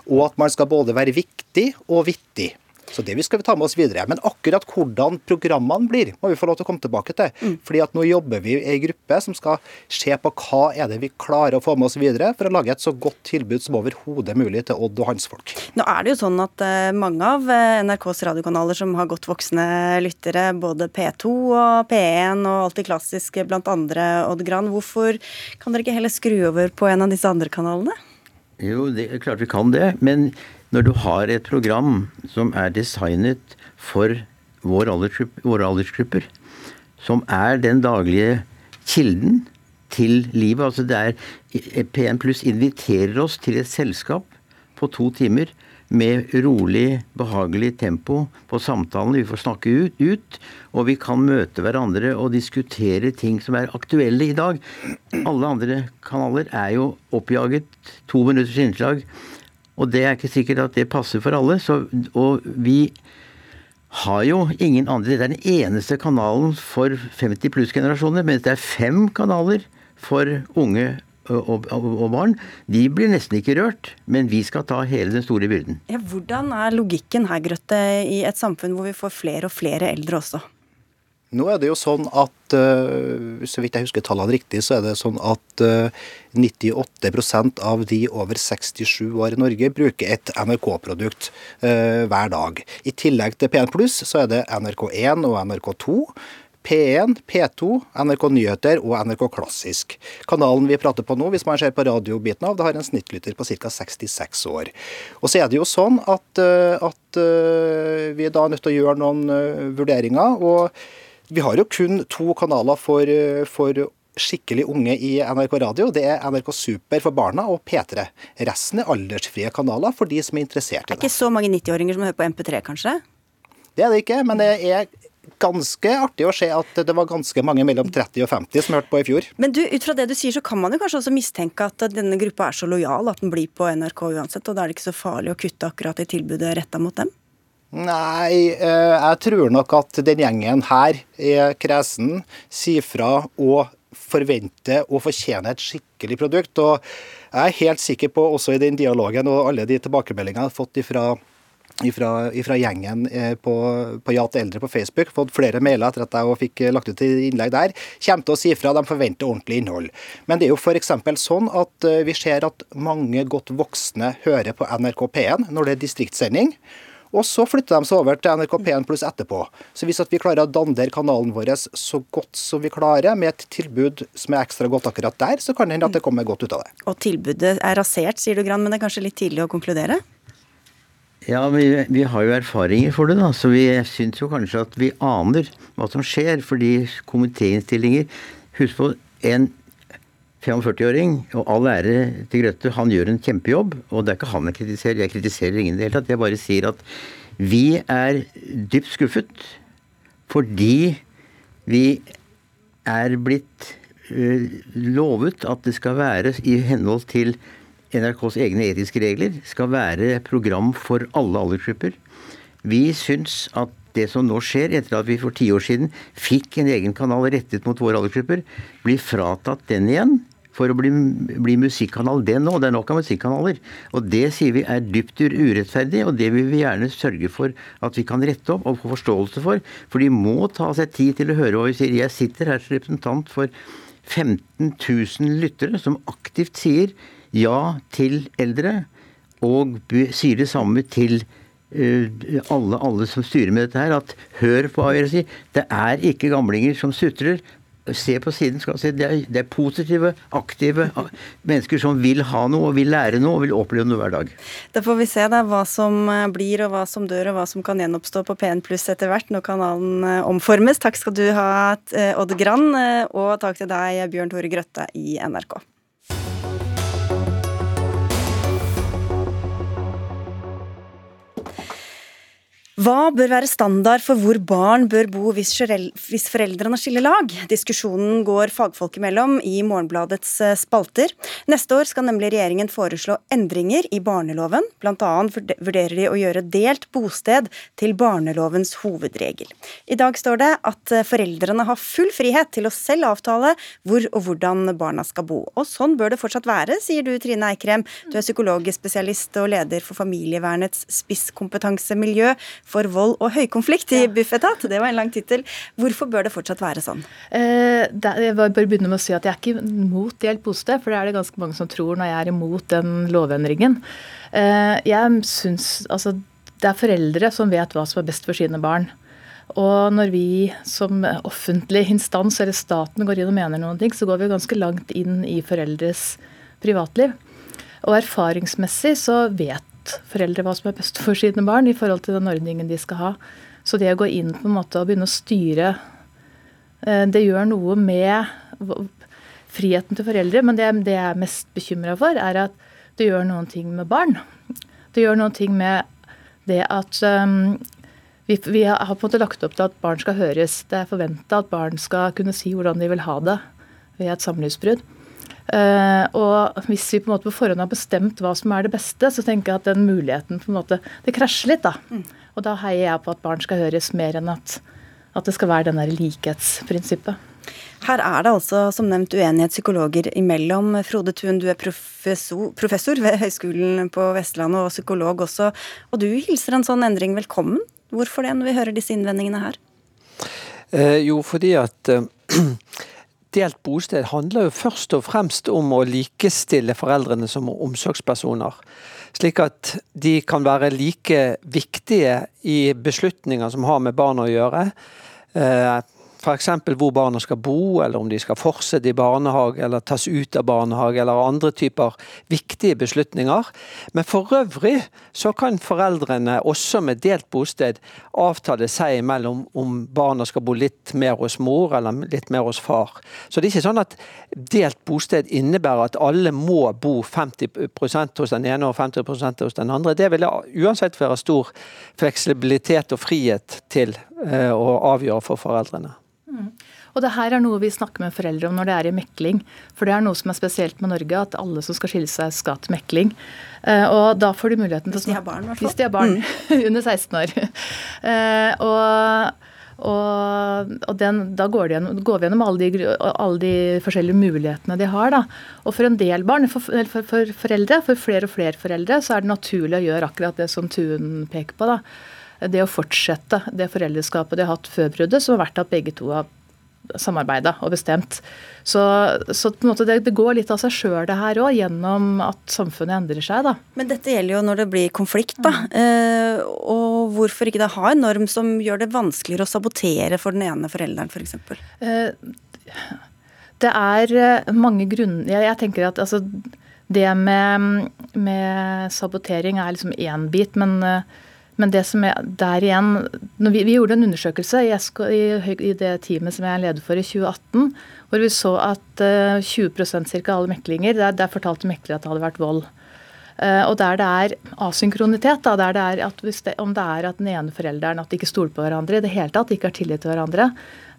Og at man skal både være viktig og vittig. Så det vi skal vi ta med oss videre. Men akkurat hvordan programmene blir, må vi få lov til å komme tilbake til. Mm. Fordi at nå jobber vi i ei gruppe som skal se på hva er det vi klarer å få med oss videre for å lage et så godt tilbud som overhodet mulig til Odd og hans folk. Nå er det jo sånn at uh, mange av uh, NRKs radiokanaler som har godt voksne lyttere, både P2 og P1 og Alltid Klassisk blant andre, Odd Gran, hvorfor kan dere ikke heller skru over på en av disse andre kanalene? Jo, det er klart vi kan det. Men når du har et program som er designet for vår aldersgruppe, våre aldersgrupper, som er den daglige kilden til livet altså det er P1 Pluss inviterer oss til et selskap på to timer med rolig, behagelig tempo på samtalen. Vi får snakke ut, ut, og vi kan møte hverandre og diskutere ting som er aktuelle i dag. Alle andre kanaler er jo oppjaget to minutters innslag og det er ikke sikkert at det passer for alle. Så, og vi har jo ingen andre. Det er den eneste kanalen for 50 pluss-generasjoner, mens det er fem kanaler for unge og, og, og, barn. De blir nesten ikke rørt, men vi skal ta hele den store byrden. Ja, hvordan er logikken her, Grøtte, i et samfunn hvor vi får flere og flere eldre også? Nå er det jo sånn at, uh, så vidt jeg husker tallene riktig, så er det sånn at uh, 98% av de over 67 år i Norge bruker et NRK-produkt uh, hver dag. I tillegg til P1 Pluss så er det NRK1 og NRK2. P1, P2, NRK Nyheter og NRK Klassisk. Kanalen vi prater på nå, hvis man ser på radiobiten av, det har en snittlytter på ca. 66 år. Og så er det jo sånn at, at vi er da nødt til å gjøre noen vurderinger. og vi har jo kun to kanaler for, for skikkelig unge i NRK Radio. Det er NRK Super for barna og P3. Resten er aldersfrie kanaler for de som er interessert i det. Det er ikke så mange 90-åringer som hører på MP3, kanskje? Det er det ikke, men det er ganske artig å se at det var ganske mange mellom 30 og 50 som hørte på i fjor. Men du, ut fra det du sier, så kan man jo kanskje også mistenke at denne gruppa er så lojal at den blir på NRK uansett, og da er det ikke så farlig å kutte akkurat i tilbudet retta mot dem? Nei, eh, jeg tror nok at den gjengen her er kresen, sier fra og forventer og fortjener et skikkelig produkt. Og jeg er helt sikker på, også i den dialogen og alle de tilbakemeldingene jeg har fått ifra ifra, ifra gjengen eh, på, på Ja til eldre på Facebook, fått flere mailer etter at jeg fikk lagt ut innlegg der, kommer til å si fra. De forventer ordentlig innhold. Men det er jo f.eks. sånn at eh, vi ser at mange godt voksne hører på NRK P1 når det er distriktssending. Og så flytter de seg over til NRK P1 pluss etterpå. Så hvis vi klarer å dandere kanalen vår så godt som vi klarer, med et tilbud som er ekstra godt akkurat der, så kan det hende at det kommer godt ut av det. Og tilbudet er rasert, sier du Gran, men det er kanskje litt tidlig å konkludere? Ja, vi, vi har jo erfaringer for det, da, så vi syns jo kanskje at vi aner hva som skjer. Fordi komitéinnstillinger Husk på, en 45-åring, og all ære til Grøtte, han gjør en kjempejobb. Og det er ikke han jeg kritiserer, jeg kritiserer ingen i det hele tatt. Jeg bare sier at vi er dypt skuffet fordi vi er blitt lovet at det skal være i henhold til NRKs egne etiske regler, skal være program for alle aldersgrupper. Vi syns at det som nå skjer, etter at vi for ti år siden fikk en egen kanal rettet mot våre aldersgrupper, blir fratatt den igjen for å bli, bli musikkanal det nå. Det er nok av musikkanaler. Og det sier vi er dypt urettferdig, og det vil vi gjerne sørge for at vi kan rette opp og få forståelse for. For de må ta seg tid til å høre hva vi sier. Jeg sitter her som representant for 15 000 lyttere som aktivt sier ja til eldre, og sier det samme til uh, alle, alle, som styrer med dette her, at hør på hva jeg sier. Det er ikke gamlinger som sutrer se på siden. skal se, det er, det er, positive, aktive mennesker som vil ha noe, og vil lære noe og vil oppleve noe hver dag. Da får vi se da, hva som eh, blir, og hva som dør, og hva som kan gjenoppstå på PN pluss etter hvert, når kanalen eh, omformes. Takk skal du ha, eh, Odd Grand, og takk til deg, Bjørn Tore Grøtte i NRK. Hva bør være standard for hvor barn bør bo hvis foreldrene skiller lag? Diskusjonen går fagfolk imellom i Morgenbladets eh, spalter. Neste år skal nemlig regjeringen foreslå endringer i barneloven. Annet vurderer de å gjøre delt bosted til barnelovens hovedregel. I dag står det at eh, foreldrene har full frihet til å selv avtale hvor og hvordan barna skal bo. Og sånn bør det fortsatt være, sier du Trine Eikrem. Du er psykologspesialist og leder for familievernets spisskompetansemiljø for vold og høykonflikt i Bufetat. Det var en lang tittel. Hvorfor bør det fortsatt være sånn? Eh, jeg bør begynne med å si at jeg er ikke imot hjelp hos det, for det er det ganske mange som tror når jeg er imot den lovendringen. Eh, jeg syns altså det er foreldre som vet hva som er best for sine barn. Og når vi som offentlig instans eller staten går inn og mener noen ting, så går vi ganske langt inn i foreldres privatliv. Og erfaringsmessig så vet foreldre hva som er best for sine barn i forhold til den ordningen de skal ha. Så det å gå inn på en måte og begynne å styre, eh, det gjør noe med friheten til foreldre. Men det, det jeg er mest bekymra for, er at det gjør noen ting med barn. Det gjør noen ting med det at um, vi, vi, har på en måte lagt opp til at barn skal høres. Det er forventa at barn skal kunne si hvordan de vil ha det ved et samlivsbrudd. Uh, og hvis vi på en måte på forhånd har bestemt hva som er det beste, så tenker jeg at den muligheten på en måte, Det krasjer litt, da. Mm. Og da heier jeg på at barn skal høres mer enn at, at det skal være den der likhetsprinsippet. Her er det altså som nevnt uenighet psykologer imellom. Frode Thun, du er professor, professor ved Høgskolen på Vestlandet og psykolog også. Og du hilser en sånn endring velkommen. Hvorfor det, når vi hører disse innvendingene her? Eh, jo, fordi at eh, delt bosted handler jo først og fremst om å likestille foreldrene som omsorgspersoner. Slik at de kan være like viktige i beslutninger som har med barn å gjøre. F.eks. hvor barna skal bo, eller om de skal fortsette i barnehage eller tas ut av barnehage, eller andre typer viktige beslutninger. Men for øvrig så kan foreldrene også med delt bosted avtale seg imellom om barna skal bo litt mer hos mor eller litt mer hos far. Så det er ikke sånn at delt bosted innebærer at alle må bo 50% hos den ene og 50% hos den andre. Det vil uansett være stor fleksibilitet og frihet til eh, å avgjøre for foreldrene. Mm. Og det her er noe vi snakker med foreldre om når det er i mekling. For det er noe som er spesielt med Norge, at alle som skal skille seg, skal til mekling. Uh, og da får de muligheten til å Hvis de har barn, i hvert fall. Hvis de har barn mm. under 16 år. Uh, og og, og den, da går, gjennom, går, vi gjennom alle de, alle de, forskjellige mulighetene de har. Da. Og for en del barn, for, for, for, foreldre, for flere og flere foreldre, så er det naturlig å gjøre akkurat det som Tuen peker på. da det å fortsette det foreldreskapet de har hatt før bruddet, som har vært at begge to har samarbeida og bestemt. Så, så det, det, går litt av seg sjøl det her òg, gjennom at samfunnet endrer seg. da. Men dette gjelder jo når det blir konflikt, da. Mm. Eh, og hvorfor ikke da ha en norm som gjør det vanskeligere å sabotere for den ene forelderen, f.eks.? For eh, det er eh, mange grunner jeg, jeg tenker at altså, det med, med sabotering er liksom én bit, men uh, men det som er der igjen vi, vi, gjorde en undersøkelse i, i, i, det teamet som jeg er leder for i 2018, hvor vi så at uh, 20 ca. alle meklinger, der, der fortalte meklere at det hadde vært vold. Uh, og der det er asynkronitet, da, der det er at det, om det er at den ene forelderen at de ikke stoler på hverandre, i det hele tatt ikke har tillit til hverandre,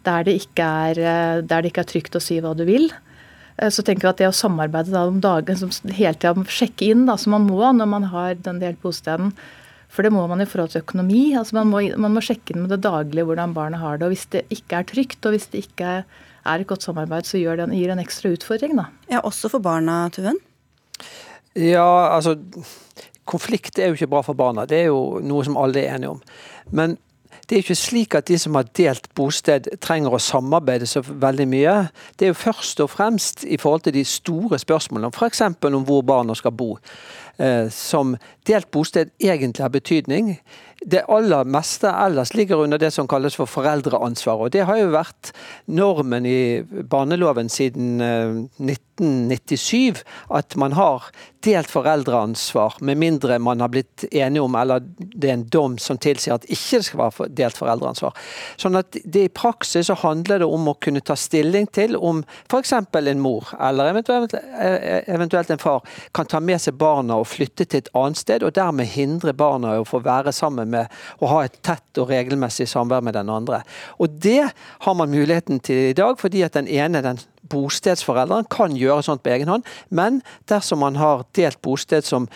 der det ikke er, eh, der det ikke er trygt å si hva du vil. Eh, så tenker jeg at det å samarbeide da om dagen, som hele tida sjekke inn, da, som man må når man har den delt bostaden, for det må man i forhold til økonomi. altså Man må, man må sjekke inn med det daglige hvordan barnet har det. og Hvis det ikke er trygt, og hvis det ikke er et godt samarbeid, så gir det en, gir en ekstra utfordring. da. Ja, Også for barna, Tuven? Ja, altså Konflikt er jo ikke bra for barna. Det er jo noe som alle er enige om. Men det er ikke slik at de som har delt bosted trenger å samarbeide så veldig mye. Det er jo først og fremst i forhold til de store spørsmålene, f.eks. om hvor barna skal bo, som delt bosted egentlig har betydning. Det aller meste ellers ligger under det som kalles for foreldreansvar. og Det har jo vært normen i barneloven siden 1997 eh, at man har delt foreldreansvar, med mindre man har blitt enige om eller det er en dom som tilsier at ikke det skal være delt foreldreansvar. Sånn at det I praksis så handler det om å kunne ta stilling til om f.eks. en mor eller eventuelt, eventuelt, en far kan ta med seg barna og flytte til et annet sted, og dermed hindre barna i å få være sammen med å ha et tett og regelmessig samvær med den andre. Og Det har man muligheten til i dag, fordi at den ene, den bostedsforelderen, kan gjøre sånt på egen hånd. Men dersom man har delt bosted som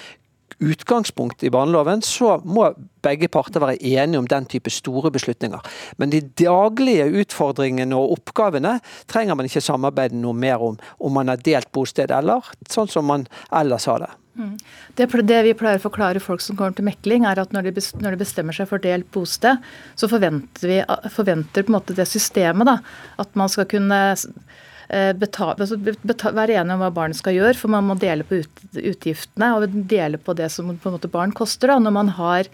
utgangspunkt i barneloven, så må begge parter være enige om den type store beslutninger. Men de daglige utfordringene og oppgavene trenger man ikke samarbeide noe mer om, om man har delt bosted eller sånn som man ellers har det. Mm. Det, det, vi pleier å forklare folk som kommer til mekling, er at når de, når de bestemmer seg for delt bosted, så forventer vi forventer det systemet da, at man skal kunne eh, betale, altså betale, være enige om hva barnet skal gjøre, for man må dele på ut, utgiftene og dele på det som på barn koster. Da. Når man har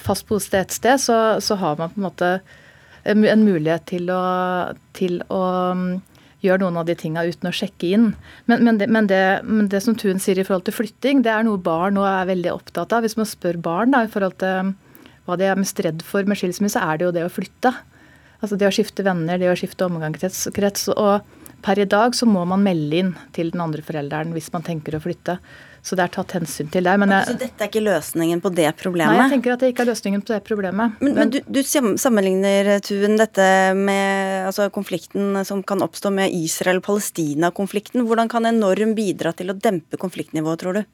fast bosted et sted, så, så, har man på en måte en mulighet til å, til å gjør noen av de tinga uten å sjekke inn. Men, men, det, men, det, men, det, som Thun sier i forhold til flytting, det er noe barn nå er veldig opptatt av. Hvis man spør barn da, i forhold til hva de er mest redd for med skilsmisse, er det jo det å flytte. Altså det å skifte venner, det å skifte omgangskrets. Og per i dag så må man melde inn til den andre forelderen hvis man tenker å flytte. Så det er tatt hensyn til der. Men jeg, så dette er ikke løsningen på det problemet? Nei, jeg tenker at det ikke er løsningen på det problemet. Men, men du, du, sammenligner, Tuen, dette med altså, konflikten som kan oppstå med Israel-Palestina-konflikten. Hvordan kan en norm bidra til å dempe konfliktnivået, tror du?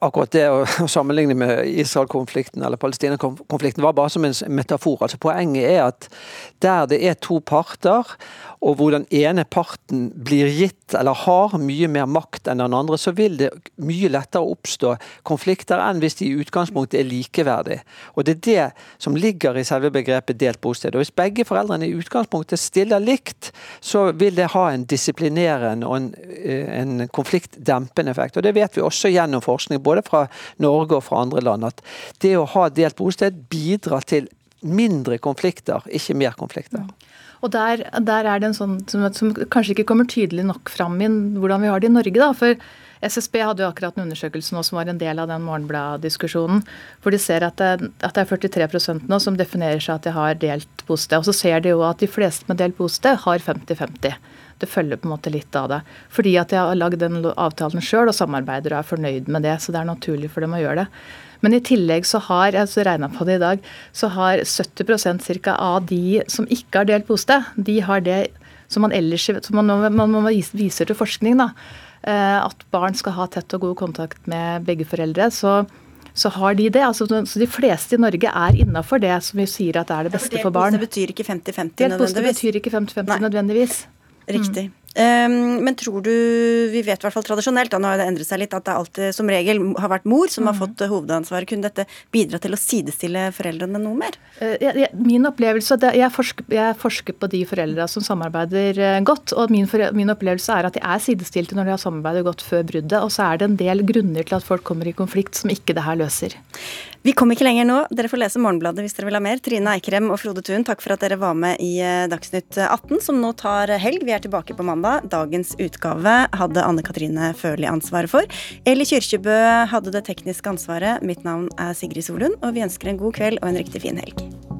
Akkurat det å sammenligne med Israel-konflikten eller Palestina-konflikten var bare som en metafor. Altså Poenget er at der det er to parter, og hvor den ene parten blir gitt eller har mye mer makt enn den andre, så vil det mye lettere oppstå konflikter enn hvis de i utgangspunktet er likeverdige. Og Det er det som ligger i selve begrepet delt bosted. Og Hvis begge foreldrene i utgangspunktet stiller likt, så vil det ha en disiplinerende og en, eh, en konfliktdempende effekt. Og Det vet vi også gjennom forskning forskning både fra Norge og fra andre land at det å ha delt bosted bidrar til mindre konflikter, ikke mer konflikter. Og der, der, er det en sånn som, som, kanskje ikke kommer tydelig nok fram i hvordan vi har det i Norge. da, for SSB hadde jo akkurat en undersøkelse nå som var en del av den Morgenblad-diskusjonen. Hvor de ser at det, at det er 43 nå som definerer seg at de har delt bosted. Og så ser de jo at de fleste med delt bosted har 50-50 det følger på en måte litt av det. Fordi at jeg har lagd den avtalen sjøl og samarbeider og er fornøyd med det. Så det er naturlig for dem å gjøre det. Men i tillegg så har jeg altså regna på det i dag, så har 70% cirka av de som ikke har delt bosted, de har det som man ellers som man, man, man viser til forskning, da. Eh, at barn skal ha tett og god kontakt med begge foreldre. så så har de det. Altså, så De fleste i Norge er innafor det som vi sier at er det beste for barn. Det betyr ikke 50-50 nødvendigvis? Det betyr ikke 50-50 nødvendigvis. Riktig. Mm. Um, men tror du Vi vet i hvert fall tradisjonelt, da nå har det endret seg litt, at det alltid som regel har vært mor som mm. har fått hovedansvaret. Kunne dette bidra til å sidestille foreldrene noe mer? Uh, jeg, min opplevelse jeg, forsker, jeg, forsker, på de foreldra som samarbeider uh, godt. Og min, min, opplevelse er at de er sidestilte når de har samarbeidet godt før bruddet. Og så er det en del grunner til at folk kommer i konflikt som ikke det her løser. Vi kommer ikke lenger nå. Dere får lese Morgenbladet hvis dere vil ha mer. Trine Eikrem og Frode Thun, takk for at dere var med i eh, Dagsnytt 18, som nå tar helg. Vi er tilbake på mandag. Dagens utgave hadde Anne Katrine Førli ansvaret for. Eli Kyrkjebø hadde det tekniske ansvaret. Mitt navn er Sigrid Solund, og vi ønsker en god kveld og en riktig fin helg.